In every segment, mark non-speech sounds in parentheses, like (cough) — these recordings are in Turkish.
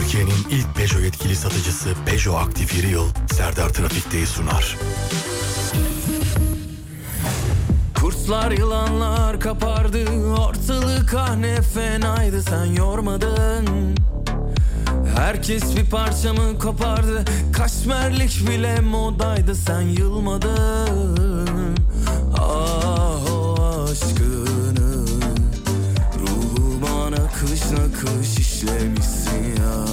Türkiye'nin ilk Peugeot yetkili satıcısı Peugeot Aktif Yeri Yıl Serdar Trafik'teyi sunar. Kurtlar yılanlar kapardı ortalık ah ne fenaydı sen yormadın Herkes bir parçamı kopardı Kaşmerlik bile modaydı sen yılmadın nakış nakış işlemişsin ya.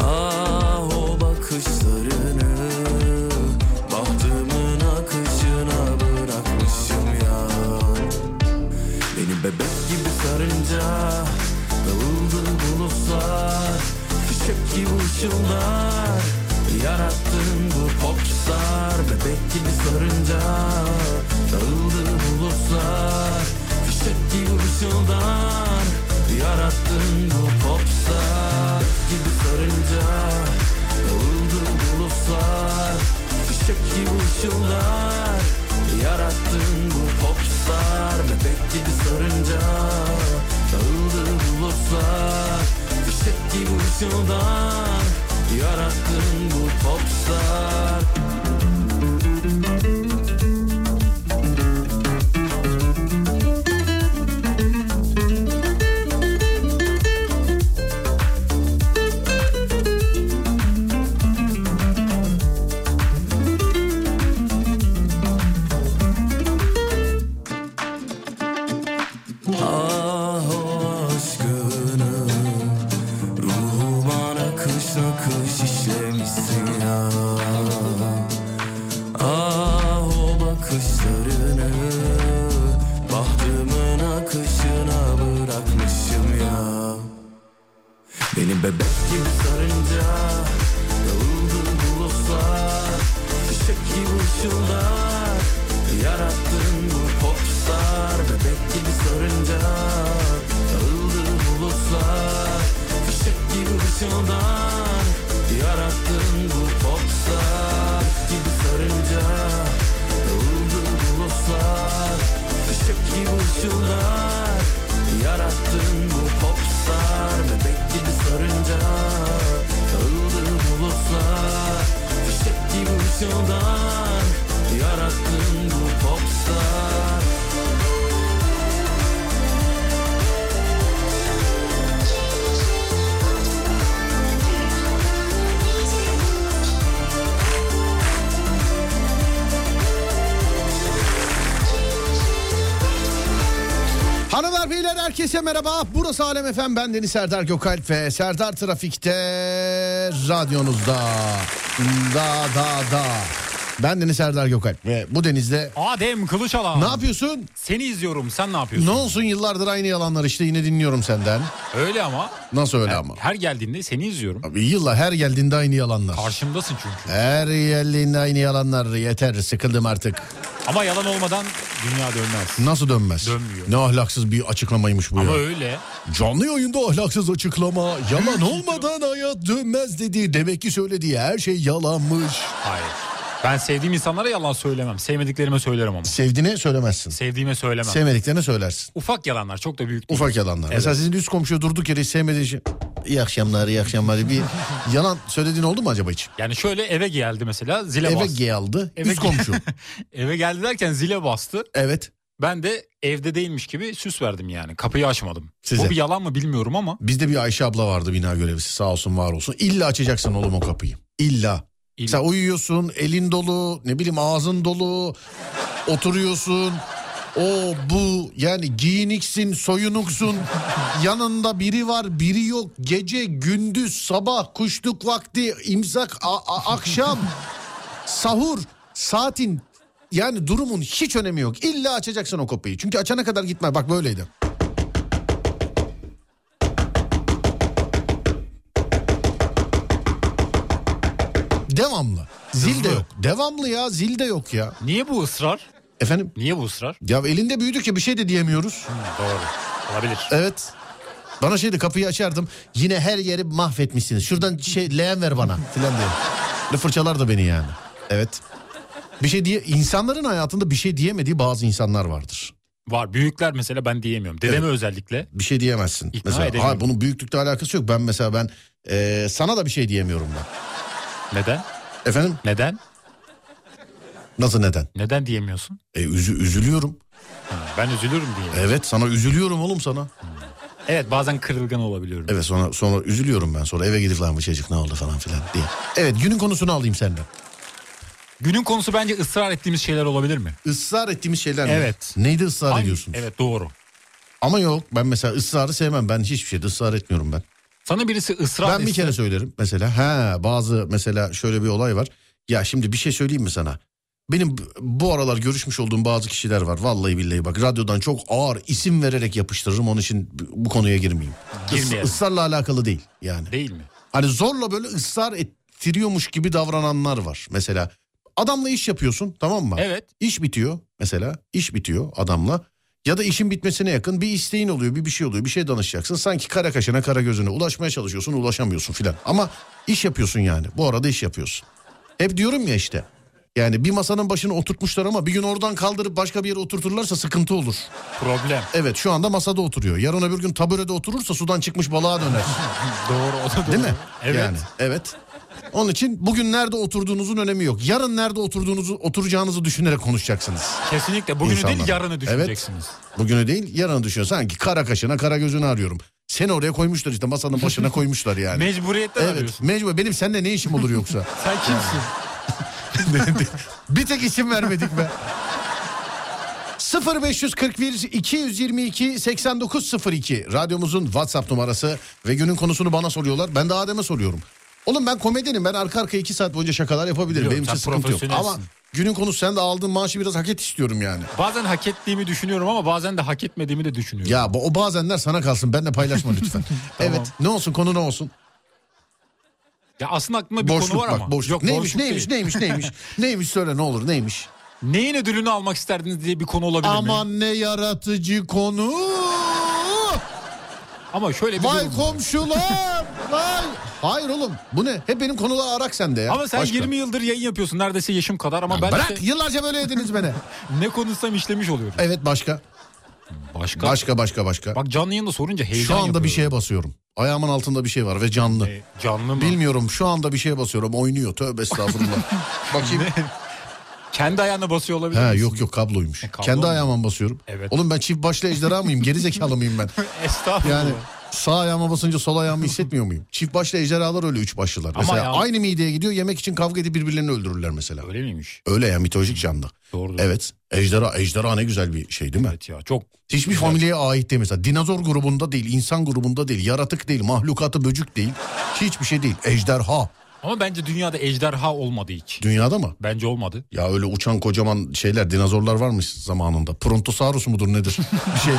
Ah o bakışlarını Bahtımın akışına bırakmışım ya. Beni bebek gibi sarınca Dağıldı bulutlar Fişek gibi ışıldar Yarattın bu popstar. Bebek gibi sarınca Dağıldı bulutlar Fişek gibi ışıldar Yarattın bu popstar Gibi sarınca Dağıldı bulutlar. Fişek gibi ışıldar Yarattın bu popstar. Bebek gibi sarınca Dağıldı bulutlar. Fişek gibi ışıldar Yarattın bu popstar herkese merhaba. Burası Alem Efem. Ben Deniz Serdar Gökalp ve Serdar Trafik'te radyonuzda. Da da da. Ben Deniz Serdar Gökalp ve bu denizde Adem Kılıçalan. ne yapıyorsun? Seni izliyorum sen ne Ne yapıyorsun? olsun yıllardır aynı yalanlar işte yine dinliyorum senden. Öyle ama. Nasıl öyle her, ama? her geldiğinde seni izliyorum. Abi yıllar her geldiğinde aynı yalanlar. Karşımdasın çünkü. Her geldiğinde aynı yalanlar yeter sıkıldım artık. Ama yalan olmadan dünya dönmez. Nasıl dönmez? Dönmüyor. Ne ahlaksız bir açıklamaymış bu Ama ya. öyle. Canlı yayında ahlaksız açıklama. Yalan olmadan hayat dönmez dedi. Demek ki söylediği her şey yalanmış. Hayır. Ben sevdiğim insanlara yalan söylemem. Sevmediklerime söylerim ama. Sevdiğine söylemezsin. Sevdiğime söylemem. Sevmediklerine söylersin. Ufak yalanlar çok da büyük değil. Ufak yalanlar. Evet. Mesela sizin üst komşuya durduk yere hiç sevmediği için... İyi akşamlar, iyi akşamlar. Bir (laughs) yalan söylediğin oldu mu acaba hiç? Yani şöyle eve geldi mesela zile Eve bastı. geldi. Eve üst ge- komşu. (laughs) eve geldi derken zile bastı. evet. Ben de evde değilmiş gibi süs verdim yani. Kapıyı açmadım. Size. Bu bir yalan mı bilmiyorum ama. Bizde bir Ayşe abla vardı bina görevlisi. Sağ olsun var olsun. İlla açacaksın oğlum o kapıyı. İlla. İlla. Sen uyuyorsun, elin dolu, ne bileyim ağzın dolu, oturuyorsun. O bu yani giyiniksin, soyunuksun. Yanında biri var, biri yok. Gece, gündüz, sabah, kuşluk vakti, imsak, akşam, sahur, saatin yani durumun hiç önemi yok. İlla açacaksın o kapıyı. Çünkü açana kadar gitme. Bak böyleydi. Devamlı. Zil de yok. Devamlı ya zil de yok ya. Niye bu ısrar? Efendim? Niye bu ısrar? Ya elinde büyüdük ya bir şey de diyemiyoruz. Doğru. Olabilir. Evet. Bana şeydi kapıyı açardım. Yine her yeri mahvetmişsiniz. Şuradan şey leğen ver bana filan diye. Fırçalar da beni yani. Evet. Bir şey diye insanların hayatında bir şey diyemediği bazı insanlar vardır. Var. Büyükler mesela ben diyemiyorum. Dedeme özellikle. Bir şey diyemezsin. İkna mesela edemiyorum. hayır, bunun büyüklükle alakası yok. Ben mesela ben e, sana da bir şey diyemiyorum ben. Neden? Efendim Neden? nasıl neden? Neden diyemiyorsun? E, üzü, üzülüyorum. Ha, Ben üzülürüm diye. Evet sana üzülüyorum oğlum sana. Evet bazen kırılgan olabiliyorum. Evet sonra sonra üzülüyorum ben. Sonra eve gidip lan bu çocuk ne oldu falan filan diye. Evet günün konusunu alayım senden. Günün konusu bence ısrar ettiğimiz şeyler olabilir mi? Israr ettiğimiz şeyler mi? Evet. Neydi ısrar Hangi- ediyorsun? Evet doğru. Ama yok ben mesela ısrarı sevmem. Ben hiçbir şeyde ısrar etmiyorum ben. Sana birisi ısrar ben bir kere söylerim mesela. Ha bazı mesela şöyle bir olay var. Ya şimdi bir şey söyleyeyim mi sana? Benim bu aralar görüşmüş olduğum bazı kişiler var. Vallahi billahi bak radyodan çok ağır isim vererek yapıştırırım. Onun için bu konuya girmeyeyim. Is- Girmeyelim. ısrarla alakalı değil yani. Değil mi? Hani zorla böyle ısrar ettiriyormuş gibi davrananlar var. Mesela adamla iş yapıyorsun tamam mı? Evet. İş bitiyor mesela iş bitiyor adamla. Ya da işin bitmesine yakın bir isteğin oluyor bir bir şey oluyor bir şey danışacaksın. Sanki kara kaşına kara gözüne ulaşmaya çalışıyorsun ulaşamıyorsun filan. Ama iş yapıyorsun yani bu arada iş yapıyorsun. Hep diyorum ya işte yani bir masanın başına oturtmuşlar ama bir gün oradan kaldırıp başka bir yere oturturlarsa sıkıntı olur. Problem. Evet şu anda masada oturuyor. Yarın öbür gün taburede oturursa sudan çıkmış balığa döner. (laughs) Doğru o da doğru. Değil mi? Evet. Yani evet. Onun için bugün nerede oturduğunuzun önemi yok. Yarın nerede oturduğunuzu oturacağınızı düşünerek konuşacaksınız. Kesinlikle. Bugünü İnsanlar. değil yarını düşüneceksiniz. Bugünü değil yarını düşün. Sanki kara kaşına kara gözünü arıyorum. Seni oraya koymuşlar işte masanın başına koymuşlar yani. (laughs) Mecburiyetten evet arıyorsun. mecbur. Benim seninle ne işim olur yoksa? (laughs) Sen kimsin? (laughs) Bir tek isim vermedik be. 0541 222 8902 radyomuzun WhatsApp numarası ve günün konusunu bana soruyorlar. Ben de Adem'e soruyorum. Oğlum ben komedyenim ben arka arkaya iki saat boyunca şakalar yapabilirim. Biliyorum, Benim için sıkıntı yok. Ama günün konusu sen de aldığın maaşı biraz hak et istiyorum yani. Bazen hak ettiğimi düşünüyorum ama bazen de hak etmediğimi de düşünüyorum. Ya o bazenler sana kalsın benle paylaşma lütfen. (laughs) Evet ne olsun konu ne olsun? Ya aslında aklımda bir boşluk konu var bak ama. boşluk. Yok, neymiş boşluk neymiş, değil. neymiş neymiş (laughs) neymiş söyle ne olur neymiş? Neyin ödülünü almak isterdiniz diye bir konu olabilir mi? Aman ne yaratıcı konu. Ama şöyle bir Vay komşular. (laughs) Vay. Hayır oğlum bu ne? Hep benim konuda arak sende ya. Ama sen Başka. 20 yıldır yayın yapıyorsun. Neredeyse yaşım kadar ama ben Bırak işte yıllarca böyle yediniz beni. (laughs) ne konuşsam işlemiş oluyorum. Evet başka. Başka. Başka başka başka. Bak canlı yayında sorunca heyecan Şu anda bir yapıyorum. şeye basıyorum. Ayağımın altında bir şey var ve canlı. E, canlı mı? Bilmiyorum şu anda bir şeye basıyorum oynuyor tövbe estağfurullah. (laughs) Bakayım. Kendi ayağına basıyor olabilir Ha misin? yok yok kabloymuş. E, kablo Kendi mu? ayağıma basıyorum. Evet. Oğlum ben çift başlı ejderha mıyım? Geri zekalı mıyım ben? (laughs) Estağfurullah. Yani sağ ayağıma basınca sol ayağımı hissetmiyor muyum? Çift başlı ejderhalar öyle üç başlılar. Ama mesela ya- aynı mideye gidiyor yemek için kavga edip birbirlerini öldürürler mesela. Öyle miymiş? Öyle ya mitolojik canlı. Doğru. Evet ejderha ejderha ne güzel bir şey değil mi? Evet ya çok Hiçbir familyeye ait değil mesela. Dinozor grubunda değil, insan grubunda değil, yaratık değil, mahlukatı böcük değil. Hiçbir şey değil. Ejderha. Ama bence dünyada ejderha olmadı hiç. Dünyada mı? Bence olmadı. Ya öyle uçan kocaman şeyler, dinozorlar varmış zamanında. Prontosaurus mudur nedir? (laughs) bir şey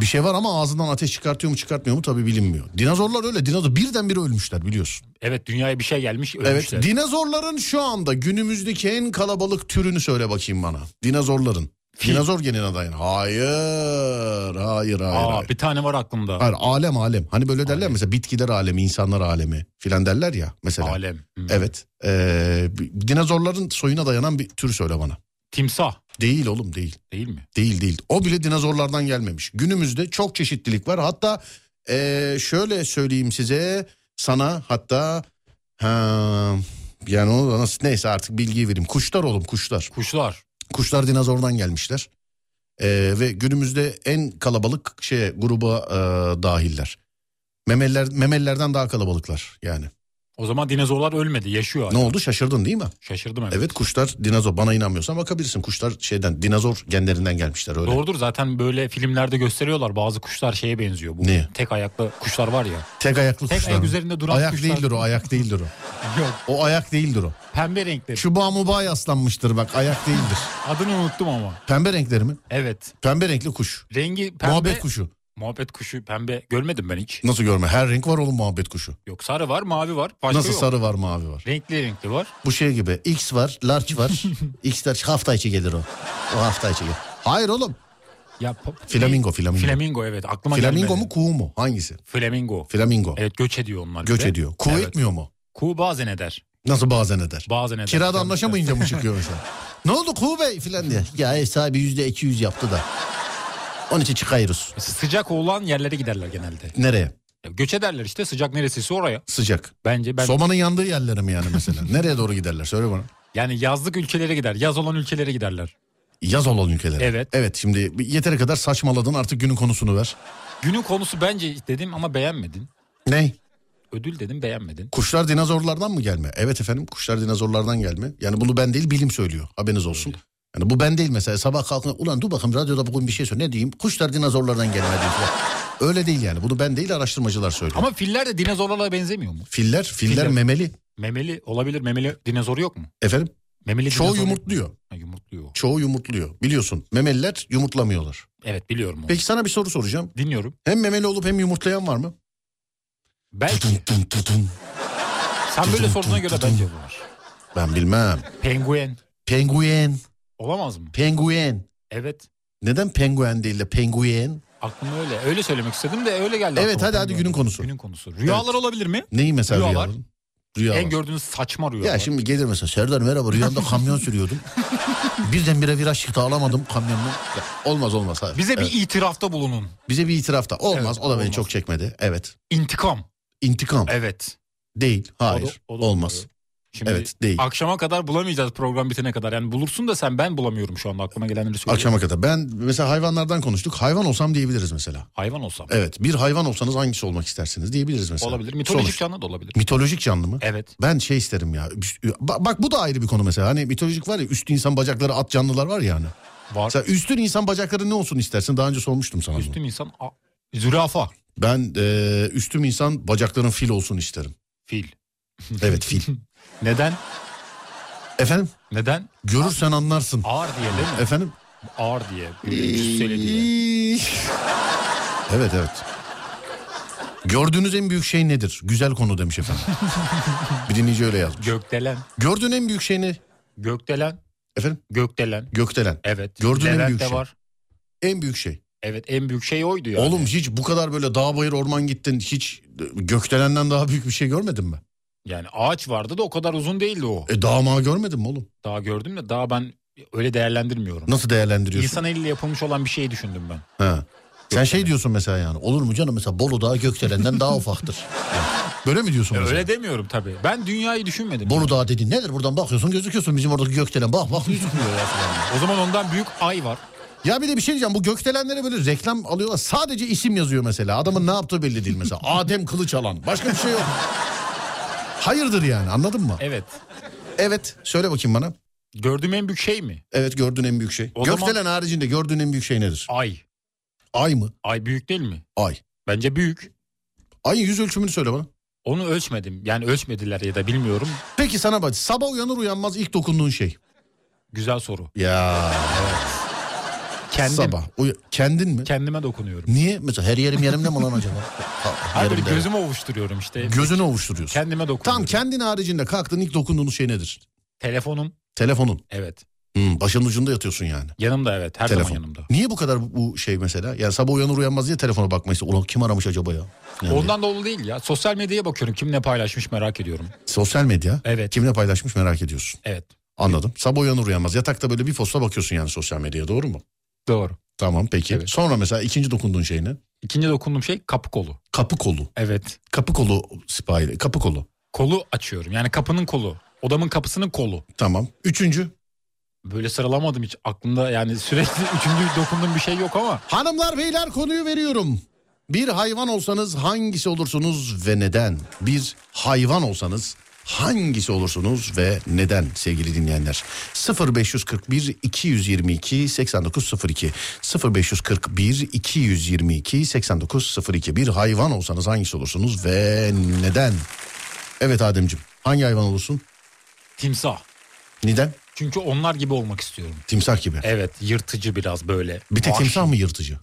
bir şey var ama ağzından ateş çıkartıyor mu çıkartmıyor mu tabii bilinmiyor. Dinozorlar öyle. Dinozor birdenbire ölmüşler biliyorsun. Evet dünyaya bir şey gelmiş Evet. ölmüşler. Dinozorların şu anda günümüzdeki en kalabalık türünü söyle bakayım bana. Dinozorların. Fil. Dinozor genine dayan. Hayır. Hayır hayır. Aa, hayır. bir tane var aklımda. Hayır alem alem. Hani böyle derler Alem. mesela bitkiler alemi, insanlar alemi filan derler ya mesela. Alem. Hı. Evet. Ee, dinozorların soyuna dayanan bir tür söyle bana. Timsah Değil oğlum değil. değil mi? Değil değil. O bile dinozorlardan gelmemiş. Günümüzde çok çeşitlilik var. Hatta ee, şöyle söyleyeyim size sana hatta ha, yani da nasıl neyse artık bilgiyi vereyim. Kuşlar oğlum kuşlar. Kuşlar. Kuşlar dinozordan gelmişler. Ee, ve günümüzde en kalabalık şeye gruba e, dahiller. Memeliler, memelilerden daha kalabalıklar yani. O zaman dinozorlar ölmedi yaşıyor. Ne hala. oldu şaşırdın değil mi? Şaşırdım evet. Evet kuşlar dinozor bana inanmıyorsan bakabilirsin. Kuşlar şeyden dinozor genlerinden gelmişler öyle. Doğrudur zaten böyle filmlerde gösteriyorlar bazı kuşlar şeye benziyor. Bu Ne? tek ayaklı kuşlar var ya. Tek ayaklı Tek kuşlar. ayak mı? üzerinde duran Ayak kuşlar. değildir o ayak değildir o. (laughs) Yok O ayak değildir o. pembe renkleri. Çubuğa mubağa yaslanmıştır bak ayak değildir. Adını unuttum ama. Pembe renkleri mi? Evet. Pembe renkli kuş. Rengi pembe. Muhabbet kuşu. Muhabbet kuşu pembe görmedim ben hiç. Nasıl görme? Her renk var oğlum muhabbet kuşu. Yok sarı var mavi var. Başka Nasıl yok. sarı var mavi var. Renkli renkli var. Bu şey gibi X var, large var. (laughs) X large hafta içi gelir o. O hafta içi gelir. Hayır oğlum. Ya, Flamingo, flamingo. Flamingo evet aklıma Flamingo gelmedi. mu kuğu mu? Hangisi? Flamingo. Flamingo. Evet göç ediyor onlar. Göç de. ediyor. Kuğu Evet. etmiyor mu? Kuğu bazen eder. Nasıl bazen eder? Bazen eder. Kirada anlaşamayınca mı çıkıyor mesela? (laughs) ne oldu kuğu bey filan diye. Ya ev sahibi yüzde iki yüz yaptı da. Onun için çıkıyoruz. Sıcak olan yerlere giderler genelde. Nereye? Ya göç ederler işte sıcak neresiyse oraya. Sıcak. Bence ben Sobanın yandığı yerlere mi yani mesela? (laughs) Nereye doğru giderler? Söyle bana. yani yazlık ülkelere gider. Yaz olan ülkelere giderler. Yaz olan ülkelere. Evet. Evet şimdi yeteri kadar saçmaladın artık günün konusunu ver. Günün konusu bence dedim ama beğenmedin. Ne? Ödül dedim beğenmedin. Kuşlar dinozorlardan mı gelme? Evet efendim kuşlar dinozorlardan gelme. Yani bunu ben değil bilim söylüyor. Haberiniz olsun. Yani bu ben değil mesela sabah kalkın ulan dur bakayım radyoda bugün bir şey söyle ne diyeyim kuşlar dinozorlardan gelme falan. (laughs) Öyle değil yani bunu ben değil araştırmacılar söylüyor. Ama filler de dinozorlara benzemiyor mu? Filler, filler, Filler. memeli. Memeli olabilir. Memeli dinozoru yok mu? Efendim Memeli çoğu dinozor yumurtluyor. Ha, yumurtluyor. Çoğu yumurtluyor. Biliyorsun memeliler yumurtlamıyorlar. Evet biliyorum onu. Peki sana bir soru soracağım. Dinliyorum. Hem memeli olup hem yumurtlayan var mı? Belki. Tutun, tutun. Sen böyle sorduğuna göre bence var. Ben bilmem. Penguen. Penguen. Olamaz mı? Penguen. Evet. Neden penguen değil de penguen? Aklıma öyle. Öyle söylemek istedim de öyle geldi. Evet, aklıma. hadi, hadi, günün konusu. Günün konusu. Rüyalar olabilir mi? Neyi mesela Rüyalar. rüyaların? Rüyalar. En gördüğünüz saçma rüyalar. Ya şimdi gelir mesela Serdar merhaba rüyamda kamyon sürüyordum. (laughs) Birdenbire viraj çıktı alamadım kamyonu. Ya, olmaz olmaz. Hayır. Bize Evet. bir itirafta bulunun. Bize bir itiraf da olmaz. Evet, o da beni olmaz. çok çekmedi. Evet. İntikam. İntikam. Evet. Değil. Hayır. O da olmaz. olmuyor. Şimdi Evet, değil. Akşama kadar bulamayacağız program bitene kadar. Yani bulursun da sen ben bulamıyorum şu anda aklıma gelenleri söyleyeyim. Akşama kadar. Ben mesela hayvanlardan konuştuk. Hayvan olsam diyebiliriz mesela. Hayvan olsam. Evet. Bir hayvan olsanız hangisi olmak istersiniz diyebiliriz mesela. Olabilir. Mitolojik Sonuç. canlı da olabilir. Mitolojik canlı mı? Evet. Ben şey isterim ya. Bak, bu da ayrı bir konu mesela. Hani mitolojik var ya üstü insan bacakları at canlılar var ya hani. Var. Mesela üstün insan bacakları ne olsun istersin? Daha önce sormuştum sana bunu. Üstün insan. A- Zürafa. Ben e, üstüm insan bacakların fil olsun isterim. Fil. Evet fil. (laughs) Neden? Efendim Neden? görürsen anlarsın. Ağır diye değil mi? Efendim? Ağır diye. Cüsseli diye. (laughs) evet evet. Gördüğünüz en büyük şey nedir? Güzel konu demiş efendim. (laughs) bir dinleyici öyle yazmış. Gökdelen. Gördüğün en büyük şey ne? Gökdelen. Efendim? Gökdelen. Gökdelen. Evet. Gördüğün en Levent büyük de şey. var. En büyük şey. Evet en büyük şey oydu yani. Oğlum hiç bu kadar böyle dağ bayır orman gittin. Hiç gökdelenden daha büyük bir şey görmedin mi? Yani ağaç vardı da o kadar uzun değildi o. E dağ mağı görmedin mi oğlum? Daha gördüm de daha ben öyle değerlendirmiyorum. Nasıl değerlendiriyorsun? İnsan eliyle yapılmış olan bir şeyi düşündüm ben. Ha. Sen şey diyorsun mesela yani. Olur mu canım mesela Bolu Dağı Gökdelen'den daha ufaktır. (laughs) Yani. Böyle mi diyorsun mesela? Öyle demiyorum tabii. Ben dünyayı düşünmedim. Bolu Dağı dediğin nedir? Buradan bakıyorsun gözüküyorsun bizim oradaki Gökdelen. Bak bak gözükmüyor ya falan. O zaman ondan büyük ay var. Ya bir de bir şey diyeceğim. Bu Gökdelenlere böyle reklam alıyorlar. Sadece isim yazıyor mesela. Adamın ne yaptığı belli değil mesela. Adem Kılıçalan. Başka bir şey yok. (laughs) Hayırdır yani anladın mı? Evet. Evet. Söyle bakayım bana. Gördüğüm en büyük şey mi? Evet gördüğün en büyük şey. O Gökdelen zaman- haricinde gördüğün en büyük şey nedir? Ay. Ay mı? Ay büyük değil mi? Ay. Bence büyük. Ayın yüz ölçümünü söyle bana. Onu ölçmedim. Yani ölçmediler ya da bilmiyorum. Peki sana bak. Sabah uyanır uyanmaz ilk dokunduğun şey. Güzel soru. Ya. Kendim. Sabah. Uy- kendin mi? Kendime dokunuyorum. Niye? Mesela her yerim yerimde mi lan acaba? (laughs) Ha, Hayır yerimde. gözümü ovuşturuyorum işte. Gözünü ovuşturuyorsun. Kendime dokunuyorum. Tam kendin haricinde kalktığın ilk dokunduğun şey nedir? Telefonum. Telefonun. Evet. Hmm, başının ucunda yatıyorsun yani. Yanımda evet. Her Telefon. zaman yanımda. Niye bu kadar bu, şey mesela? Yani sabah uyanır uyanmaz diye telefona bakmayı istiyor. Ulan kim aramış acaba ya? Yani Ondan dolu değil ya. Sosyal medyaya bakıyorum. Kim ne paylaşmış merak ediyorum. Sosyal medya. Evet. Kimle paylaşmış merak ediyorsun. Evet. Anladım. Sabah uyanır uyanmaz. Yatakta böyle bir posta bakıyorsun yani sosyal medyaya doğru mu? Doğru. Tamam peki. Evet. Sonra mesela ikinci dokunduğun şey ne? İkinci dokunduğum şey kapı kolu. Kapı kolu. Evet. Kapı kolu sipahi. Kapı kolu. Kolu açıyorum. Yani kapının kolu. Odamın kapısının kolu. Tamam. Üçüncü. Böyle sıralamadım hiç. Aklımda yani sürekli (laughs) üçüncü dokunduğum bir şey yok ama. Hanımlar beyler konuyu veriyorum. Bir hayvan olsanız hangisi olursunuz ve neden? Bir hayvan olsanız hangisi olursunuz ve neden sevgili dinleyenler? 0541 222 8902 0541 222 8902 bir hayvan olsanız hangisi olursunuz ve neden? Evet Ademciğim hangi hayvan olursun? Timsah. Neden? Çünkü onlar gibi olmak istiyorum. Timsah gibi. Evet yırtıcı biraz böyle. Bir tek Vahşi. timsah mı yırtıcı?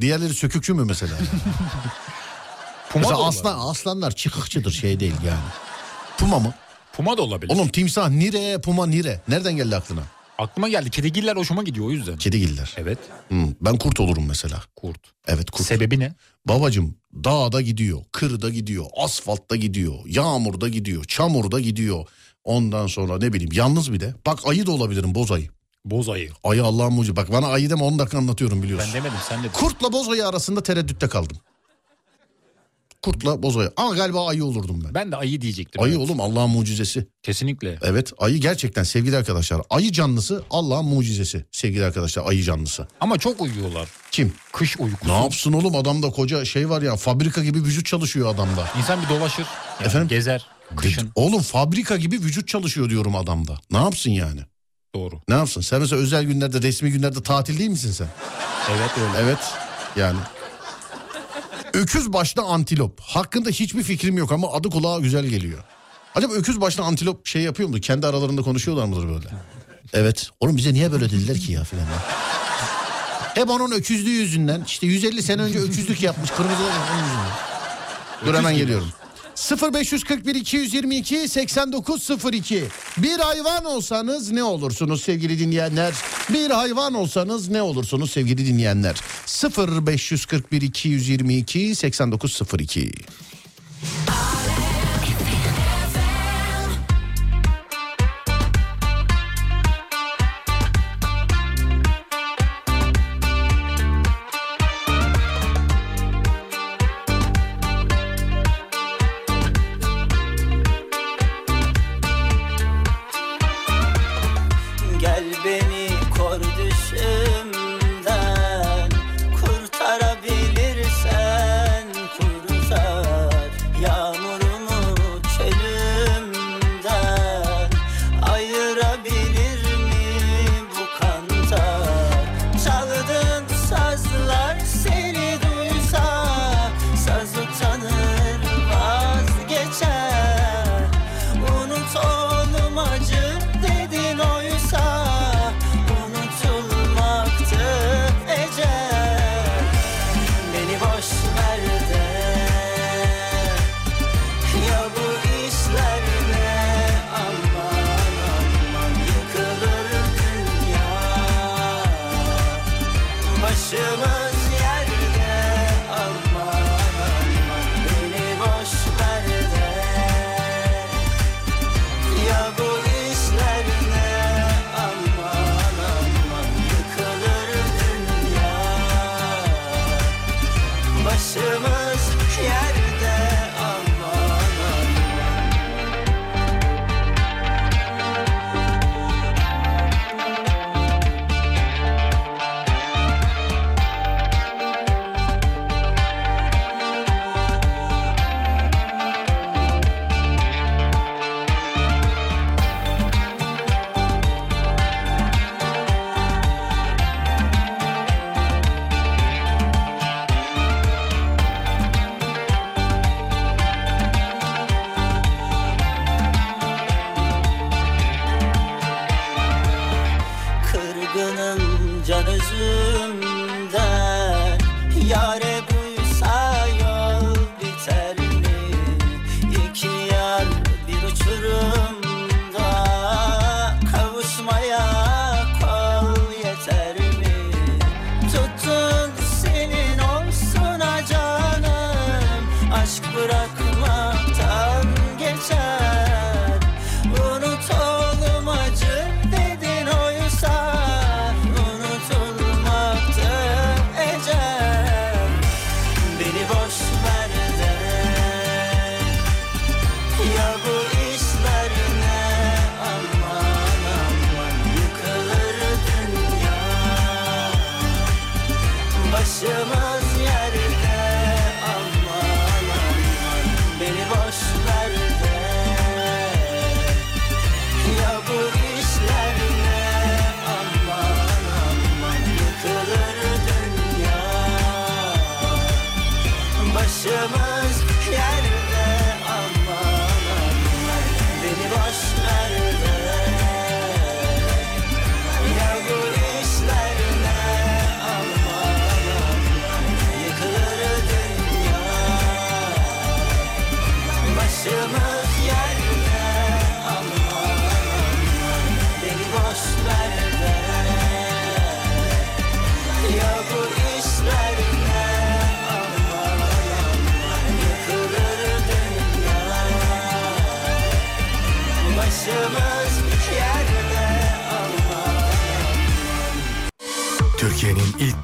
Diğerleri sökükçü mü mesela? (laughs) Mesela aslan, aslanlar çıkıkçıdır şey değil yani. Puma mı? Puma da olabilir. Oğlum timsah nire puma nire. Nereden geldi aklına? Aklıma geldi. Kedigiller hoşuma gidiyor o yüzden. Kedigiller. Evet. Hmm, ben kurt olurum mesela. Kurt. Evet kurt. Sebebi ne? Babacım dağda gidiyor, kırda gidiyor, asfaltta gidiyor, yağmurda gidiyor, çamurda gidiyor. Ondan sonra ne bileyim yalnız bir de. Bak ayı da olabilirim boz ayı. Boz ayı. Ayı Allah'ın mucize. Bak bana ayı deme 10 dakika anlatıyorum biliyorsun. Ben demedim sen dedin. Kurtla boz ayı arasında tereddütte kaldım. Kurtla boz ayı. Ama galiba ayı olurdum ben. Ben de ayı diyecektim. Ayı evet. oğlum Allah'ın mucizesi. Kesinlikle. Evet ayı gerçekten sevgili arkadaşlar. Ayı canlısı Allah'ın mucizesi sevgili arkadaşlar ayı canlısı. Ama çok uyuyorlar. Kim? Kış uykusu. Ne yapsın oğlum adamda koca şey var ya fabrika gibi vücut çalışıyor adamda. İnsan bir dolaşır. Yani Efendim? Gezer. Kışın. Oğlum fabrika gibi vücut çalışıyor diyorum adamda. Ne yapsın yani? Doğru. Ne yapsın? Sen mesela özel günlerde resmi günlerde tatil değil misin sen? Evet öyle. Evet yani. Öküz başlı antilop. Hakkında hiçbir fikrim yok ama adı kulağa güzel geliyor. Acaba öküz başlı antilop şey yapıyor mu? Kendi aralarında konuşuyorlar mıdır böyle? Evet. Oğlum bize niye böyle dediler ki ya filan. Hep onun öküzlüğü yüzünden. işte 150 sene önce öküzlük yapmış. Kırmızı onun yüzünden. Dur hemen geliyorum. 0541 222 8902 Bir hayvan olsanız ne olursunuz sevgili dinleyenler? Bir hayvan olsanız ne olursunuz sevgili dinleyenler? 0541 222 8902 Gel shimmers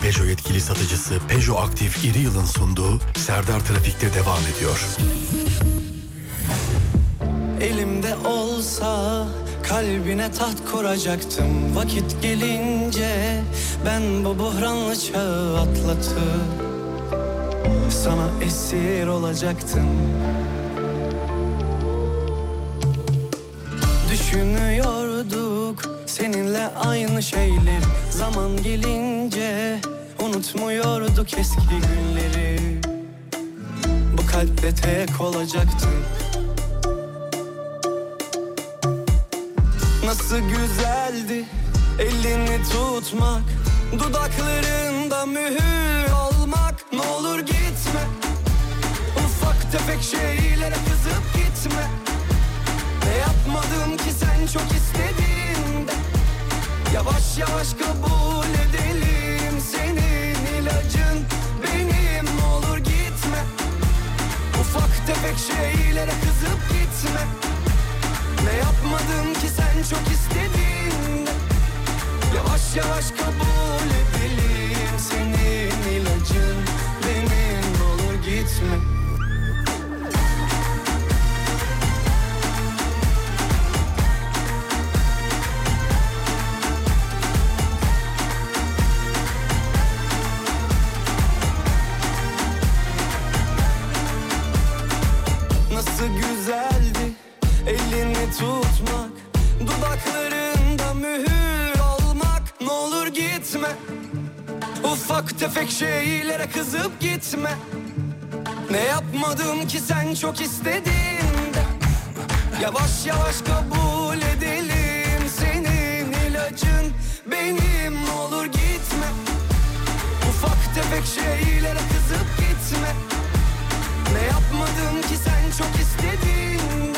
Peugeot yetkili satıcısı Peugeot Aktif İri Yıl'ın sunduğu Serdar Trafik'te devam ediyor. Elimde olsa kalbine taht kuracaktım. Vakit gelince ben bu buhranlı çağı atlatıp Sana esir olacaktım. Düşünüyorduk seninle aynı şeyler. Zaman gelince unutmuyorduk eski günleri. Bu kalple tek olacaktık Nasıl güzeldi elini tutmak. Dudaklarında mühür olmak. Ne olur gitme. Ufak tefek şeylere kızıp gitme. Ne yapmadım ki sen çok istediğinde? Yavaş yavaş kabul şeylere kızıp gitme. Ne yapmadım ki sen çok istediğinde? Yavaş yavaş kabul edelim tutmak Dudaklarında mühür olmak Ne olur gitme Ufak tefek şeylere kızıp gitme. Ne yapmadım ki sen çok istediğinde? Yavaş yavaş kabul edelim Senin ilacın. Benim Ne olur gitme Ufak tefek şeylere kızıp gitme. Ne yapmadım ki sen çok istediğinde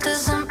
Cause I'm.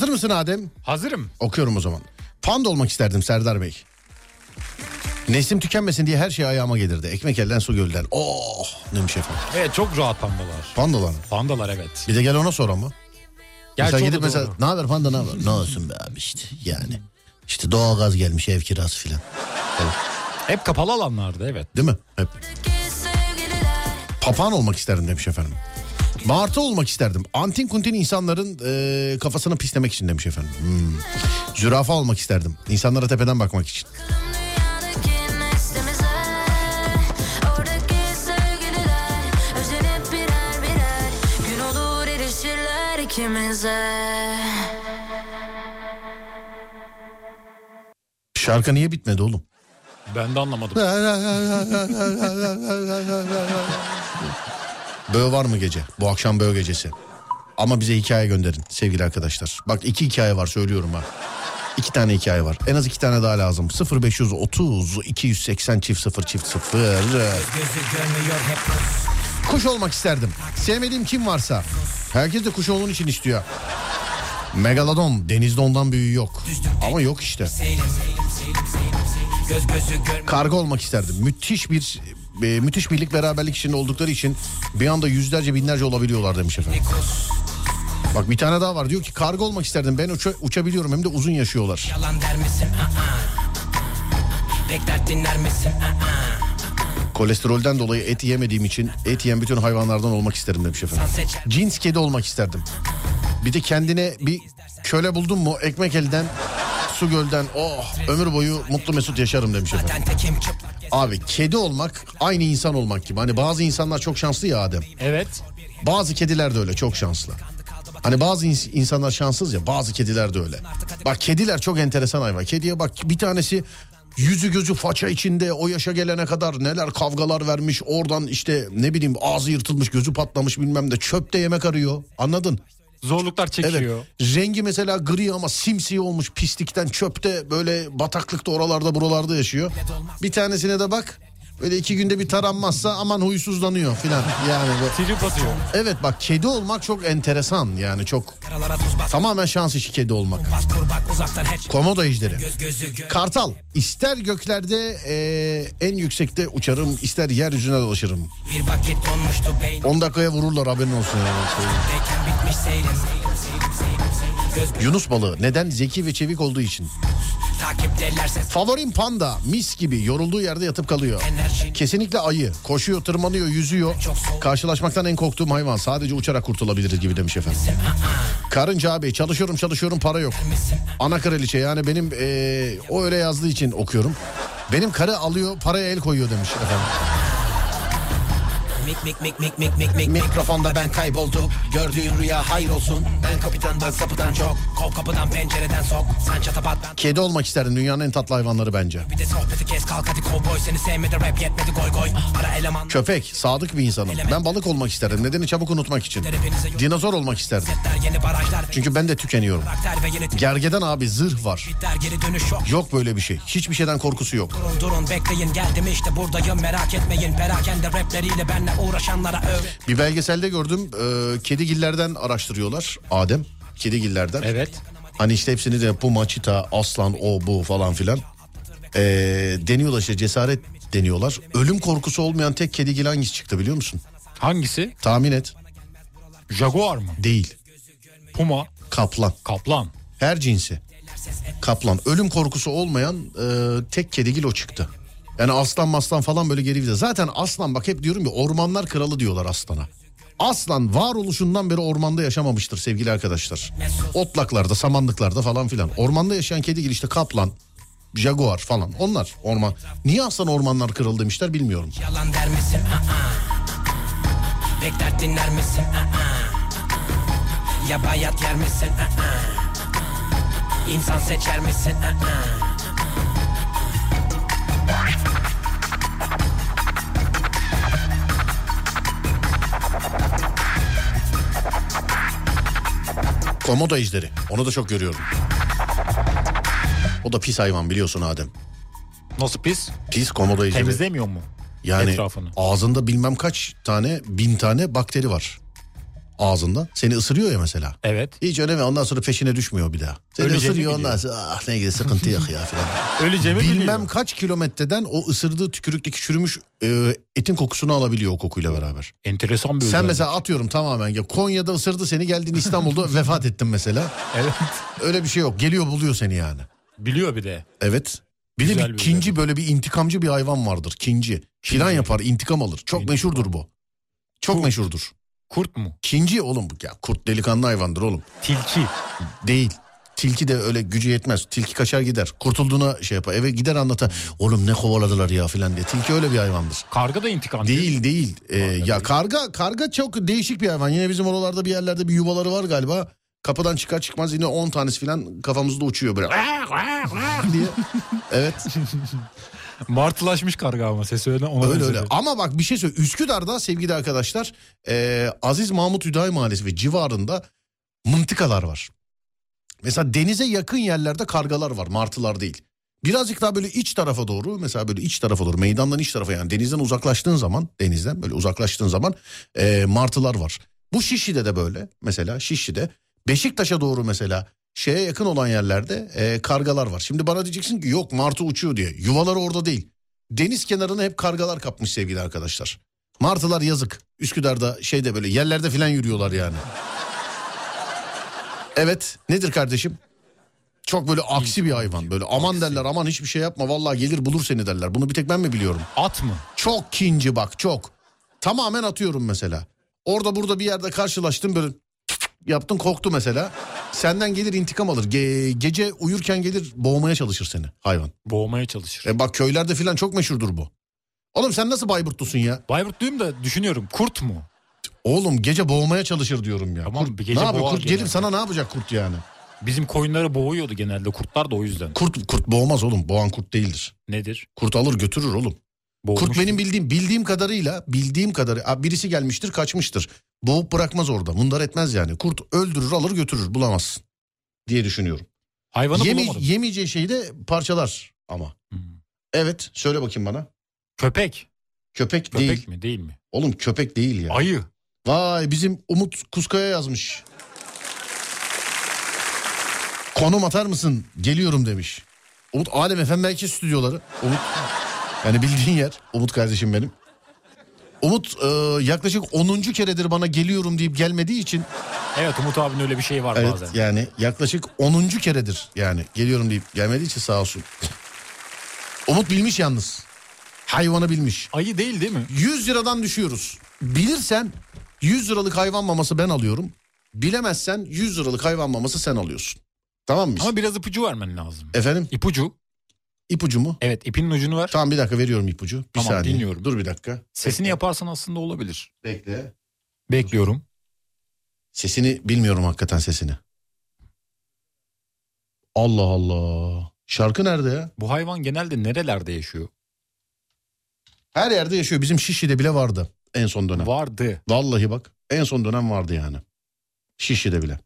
Hazır mısın Adem? Hazırım. Okuyorum o zaman. Panda olmak isterdim Serdar Bey. Neslim tükenmesin diye her şey ayağıma gelirdi. Ekmek elden su gölden. Oh demiş efendim. Evet çok rahat pandalar. Pandalar. Pandalar evet. Bir de gel ona sor ama. Gerçi mesela da gidip mesela ne haber panda ne haber? ne olsun be abi işte yani. İşte doğalgaz gelmiş ev kirası filan. Hep kapalı alanlarda evet. Değil mi? Hep. Papağan olmak isterdim demiş efendim. Martı olmak isterdim. Antin kuntin insanların e, kafasını pislemek için demiş efendim. Hmm. Zürafa olmak isterdim. İnsanlara tepeden bakmak için. Şarkı niye bitmedi oğlum? Ben de anlamadım. (laughs) (laughs) Böğ var mı gece? Bu akşam böğ gecesi. Ama bize hikaye gönderin sevgili arkadaşlar. Bak iki hikaye var söylüyorum ha. İki tane hikaye var. En az iki tane daha lazım. 0530 280 çift 0 çift 0. Kuş olmak isterdim. Sevmediğim kim varsa. Herkes de kuş olduğun için istiyor. Megalodon. Denizde ondan büyüğü yok. Ama yok işte. Karga olmak isterdim. Müthiş bir e, müthiş birlik beraberlik içinde oldukları için bir anda yüzlerce binlerce olabiliyorlar demiş efendim. Bak bir tane daha var diyor ki karga olmak isterdim ben uça- uçabiliyorum hem de uzun yaşıyorlar. Yalan der misin? Bekler dinler misin? Kolesterolden dolayı et yemediğim için et yiyen bütün hayvanlardan olmak isterim demiş efendim. Cins kedi olmak isterdim. Bir de kendine bir köle buldun mu ekmek elden su gölden oh ömür boyu mutlu mesut yaşarım demiş efendim. Abi kedi olmak aynı insan olmak gibi. Hani bazı insanlar çok şanslı ya Adem. Evet. Bazı kediler de öyle çok şanslı. Hani bazı ins- insanlar şanssız ya bazı kediler de öyle. Bak kediler çok enteresan hayvan. Kediye bak bir tanesi yüzü gözü faça içinde o yaşa gelene kadar neler kavgalar vermiş. Oradan işte ne bileyim ağzı yırtılmış gözü patlamış bilmem de çöpte yemek arıyor. Anladın? Zorluklar Evet. çekiyor. Rengi mesela gri ama simsiyah olmuş pislikten çöpte böyle bataklıkta oralarda buralarda yaşıyor. Bir tanesine de bak böyle iki günde bir taranmazsa aman huysuzlanıyor filan. Yani Trip atıyor. Evet bak kedi olmak çok enteresan yani çok tamamen şans işi kedi olmak. Komodo ejderi. Kartal ister göklerde eee, en yüksekte uçarım ister yeryüzüne dolaşırım. Bir vakit donmuştu beyin. 10 dakikaya vururlar haberin olsun. Yani. Yunus balığı neden zeki ve çevik olduğu için. Favorim panda mis gibi yorulduğu yerde yatıp kalıyor. Kesinlikle ayı koşuyor tırmanıyor yüzüyor. Karşılaşmaktan en korktuğum hayvan sadece uçarak kurtulabiliriz gibi demiş efendim. Karınca abi çalışıyorum çalışıyorum para yok. Ana kraliçe yani benim eee, o öyle yazdığı için okuyorum. Benim karı alıyor paraya el koyuyor demiş efendim. Mik mik mik mik mik mik mik. Mikrofonda ben kayboldum Gördüğün rüya hayır olsun Ben kapitandan sapıdan çok Kov kapıdan pencereden sok. Sen çatapat. Kedi olmak isterdim dünyanın en tatlı hayvanları bence. Bir de sohbeti kes kalk hadi kovboy. Seni sevmedi rap yetmedi goy goy. Ara eleman. Köpek sadık bir insanım. Ben balık olmak isterdim nedeni çabuk unutmak için. Dinozor olmak isterdim. Çünkü ben de tükeniyorum. Gergeden abi zırh var. Yok böyle bir şey. Hiçbir şeyden korkusu yok. Durun durun bekleyin geldim işte buradayım merak etmeyin. Perakende rapleriyle benle uğraşanlara öğret. Bir belgeselde gördüm. E, kedigillerden araştırıyorlar Adem. Kedigillerden. Evet. Hani işte hepsini de puma, çita, aslan, o bu falan filan. E, deniyorlar işte cesaret deniyorlar. Ölüm korkusu olmayan tek kedigil hangisi çıktı biliyor musun? Hangisi? Tahmin et. Jaguar mı? Değil. Puma. Kaplan. Kaplan. Her cinsi. Kaplan. Ölüm korkusu olmayan e, tek kedigil o çıktı. Yani aslan maslan falan böyle geri vize. Zaten aslan bak hep diyorum ya ormanlar kralı diyorlar aslana. Aslan varoluşundan beri ormanda yaşamamıştır sevgili arkadaşlar. Otlaklarda, samanlıklarda falan filan. Ormanda yaşayan kedigil işte kaplan, jaguar falan onlar orman. Niye aslan ormanlar kralı demişler bilmiyorum. Yalan der misin? Aa. Bekler dinler misin? Ya bayat yer misin? İnsan seçer misin? Komodo ejderi. Onu da çok görüyorum. O da pis hayvan biliyorsun Adem. Nasıl pis? Pis komodo ejderi. Temizlemiyor mu? Yani Etrafını. ağzında bilmem kaç tane bin tane bakteri var. Ağzında. Seni ısırıyor ya mesela. Evet. Hiç önemi ondan sonra peşine düşmüyor bir daha. Seni Öleceğini ısırıyor ondan sonra ah ne gibi sıkıntı yok ya falan. (laughs) Öleceğimi Bilmem biliyor. kaç kilometreden o ısırdığı tükürükteki çürümüş e, etin kokusunu alabiliyor o kokuyla beraber. Enteresan bir Sen özellik. mesela atıyorum tamamen ya Konya'da ısırdı seni geldin İstanbul'da (laughs) vefat ettin mesela. Evet. Öyle bir şey yok. Geliyor buluyor seni yani. Biliyor bir de. Evet. Bir de Güzel bir bir kinci böyle bir intikamcı bir hayvan vardır. Kinci. Plan yapar, intikam alır. Çok meşhurdur bu. Çok meşhurdur. Kurt mu? İkinci oğlum bu ya kurt delikanlı hayvandır oğlum. Tilki. Değil. Tilki de öyle gücü yetmez. Tilki kaçar gider. Kurtulduğuna şey yapar. Eve gider anlata. Oğlum ne kovaladılar ya filan diye. Tilki öyle bir hayvandır. Karga da intikamcı. Değil değil. Ee, ya karga karga çok değişik bir hayvan. Yine bizim oralarda bir yerlerde bir yuvaları var galiba. Kapıdan çıkar çıkmaz yine 10 tanesi filan kafamızda uçuyor böyle. (laughs) diye. Evet. (laughs) (laughs) Martılaşmış karga ama sesi öyle ona Öyle öyle. Ama bak bir şey söyle. Üsküdar'da sevgili arkadaşlar e, Aziz Mahmut Hüdayi Mahallesi ve civarında mıntıkalar var. Mesela denize yakın yerlerde kargalar var. Martılar değil. Birazcık daha böyle iç tarafa doğru mesela böyle iç tarafa doğru meydandan iç tarafa yani denizden uzaklaştığın zaman denizden böyle uzaklaştığın zaman e, martılar var. Bu Şişli'de de böyle mesela Şişli'de Beşiktaş'a doğru mesela şeye yakın olan yerlerde e, kargalar var. Şimdi bana diyeceksin ki yok martı uçuyor diye yuvaları orada değil. Deniz kenarını hep kargalar kapmış sevgili arkadaşlar. Martılar yazık. Üsküdar'da şeyde böyle yerlerde filan yürüyorlar yani. Evet nedir kardeşim? Çok böyle aksi bir hayvan böyle aman derler aman hiçbir şey yapma vallahi gelir bulur seni derler. Bunu bir tek ben mi biliyorum? At mı? Çok kinci bak çok. Tamamen atıyorum mesela. Orada burada bir yerde karşılaştım böyle yaptın korktu mesela. Senden gelir intikam alır. Ge- gece uyurken gelir boğmaya çalışır seni hayvan. Boğmaya çalışır. E bak köylerde filan çok meşhurdur bu. Oğlum sen nasıl Bayburtlusun ya? Bayburt duyayım da düşünüyorum. Kurt mu? Oğlum gece boğmaya çalışır diyorum ya. Tamam, Kurt, bir gece ne yapıyor? boğar Kurt gelip genelde. sana ne yapacak kurt yani? Bizim koyunları boğuyordu genelde kurtlar da o yüzden. Kurt kurt boğmaz oğlum. Boğan kurt değildir. Nedir? Kurt alır götürür oğlum. Boğmuş Kurt benim bildiğim bildiğim kadarıyla bildiğim kadarı birisi gelmiştir kaçmıştır. Boğup bırakmaz orada. Mundar etmez yani. Kurt öldürür alır götürür bulamazsın diye düşünüyorum. Hayvanı Yeme- bulamadım. yemeyeceği şeyi de parçalar ama. Hmm. Evet söyle bakayım bana. Köpek. Köpek, Köpek değil. mi değil mi? Oğlum köpek değil ya. Ayı. Vay bizim Umut Kuskaya yazmış. Konum atar mısın? Geliyorum demiş. Umut Alem FM Merkez Stüdyoları. Umut yani bildiğin yer. Umut kardeşim benim. Umut e, yaklaşık 10. keredir bana geliyorum deyip gelmediği için Evet Umut abinin öyle bir şey var evet bazen. yani yaklaşık 10. keredir yani geliyorum deyip gelmediği için sağ olsun. Umut bilmiş yalnız. Hayvanı bilmiş. Ayı değil değil mi? 100 liradan düşüyoruz. Bilirsen 100 liralık hayvan maması ben alıyorum. Bilemezsen 100 liralık hayvan maması sen alıyorsun. Tamam mı? Ama biraz ipucu vermen lazım. Efendim İpucu. İpucu mu? Evet ipinin ucunu ver. Tamam bir dakika veriyorum ipucu. Bir Tamam, saniye. dinliyorum. Dur bir dakika. Sesini yaparsan aslında olabilir. Bekle. Bekliyorum. Sesini bilmiyorum hakikaten sesini. Allah Allah. Şarkı nerede ya? Bu hayvan genelde nerelerde yaşıyor? Her yerde yaşıyor. Bizim Şişli'de bile vardı en son dönem. Vardı. Vallahi bak en son dönem vardı yani. Şişli'de bile.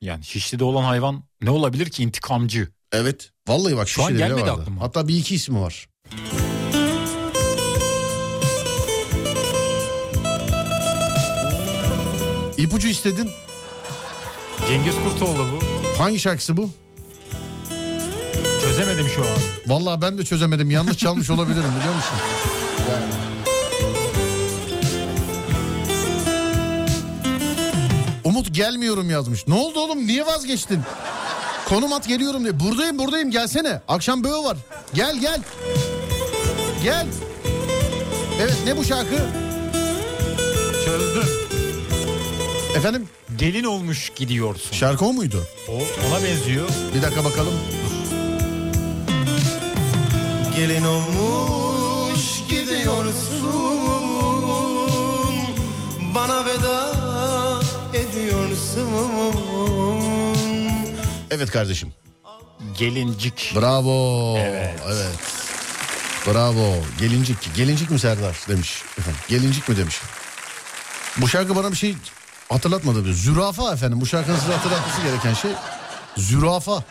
Yani Şişli'de olan hayvan ne olabilir ki intikamcı? Evet. Vallahi bak Şu an gelmedi vardı. aklıma. Hatta bir iki ismi var. İpucu istedin. Cengiz Kurtoğlu bu. Hangi şarkısı bu? Çözemedim şu an. Vallahi ben de çözemedim. Yanlış çalmış olabilirim biliyor musun? Umut gelmiyorum yazmış. Ne oldu oğlum? Niye vazgeçtin? Konum at geliyorum diye. Buradayım buradayım gelsene. Akşam böğü var. Gel gel. Gel. Evet ne bu şarkı? Çözdüm. Efendim Gelin olmuş gidiyorsun. şarkı o muydu? O ona benziyor. Bir dakika bakalım. Gelin olmuş gidiyorsun Bana veda ediyorsun Evet kardeşim. Gelincik. Bravo. Evet. Evet. Bravo. Gelincik. Gelincik mi Serdar demiş. Efendim, gelincik mi demiş. Bu şarkı bana bir şey hatırlatmadı. Bir. Zürafa efendim. Bu şarkının size hatırlatması gereken şey zürafa.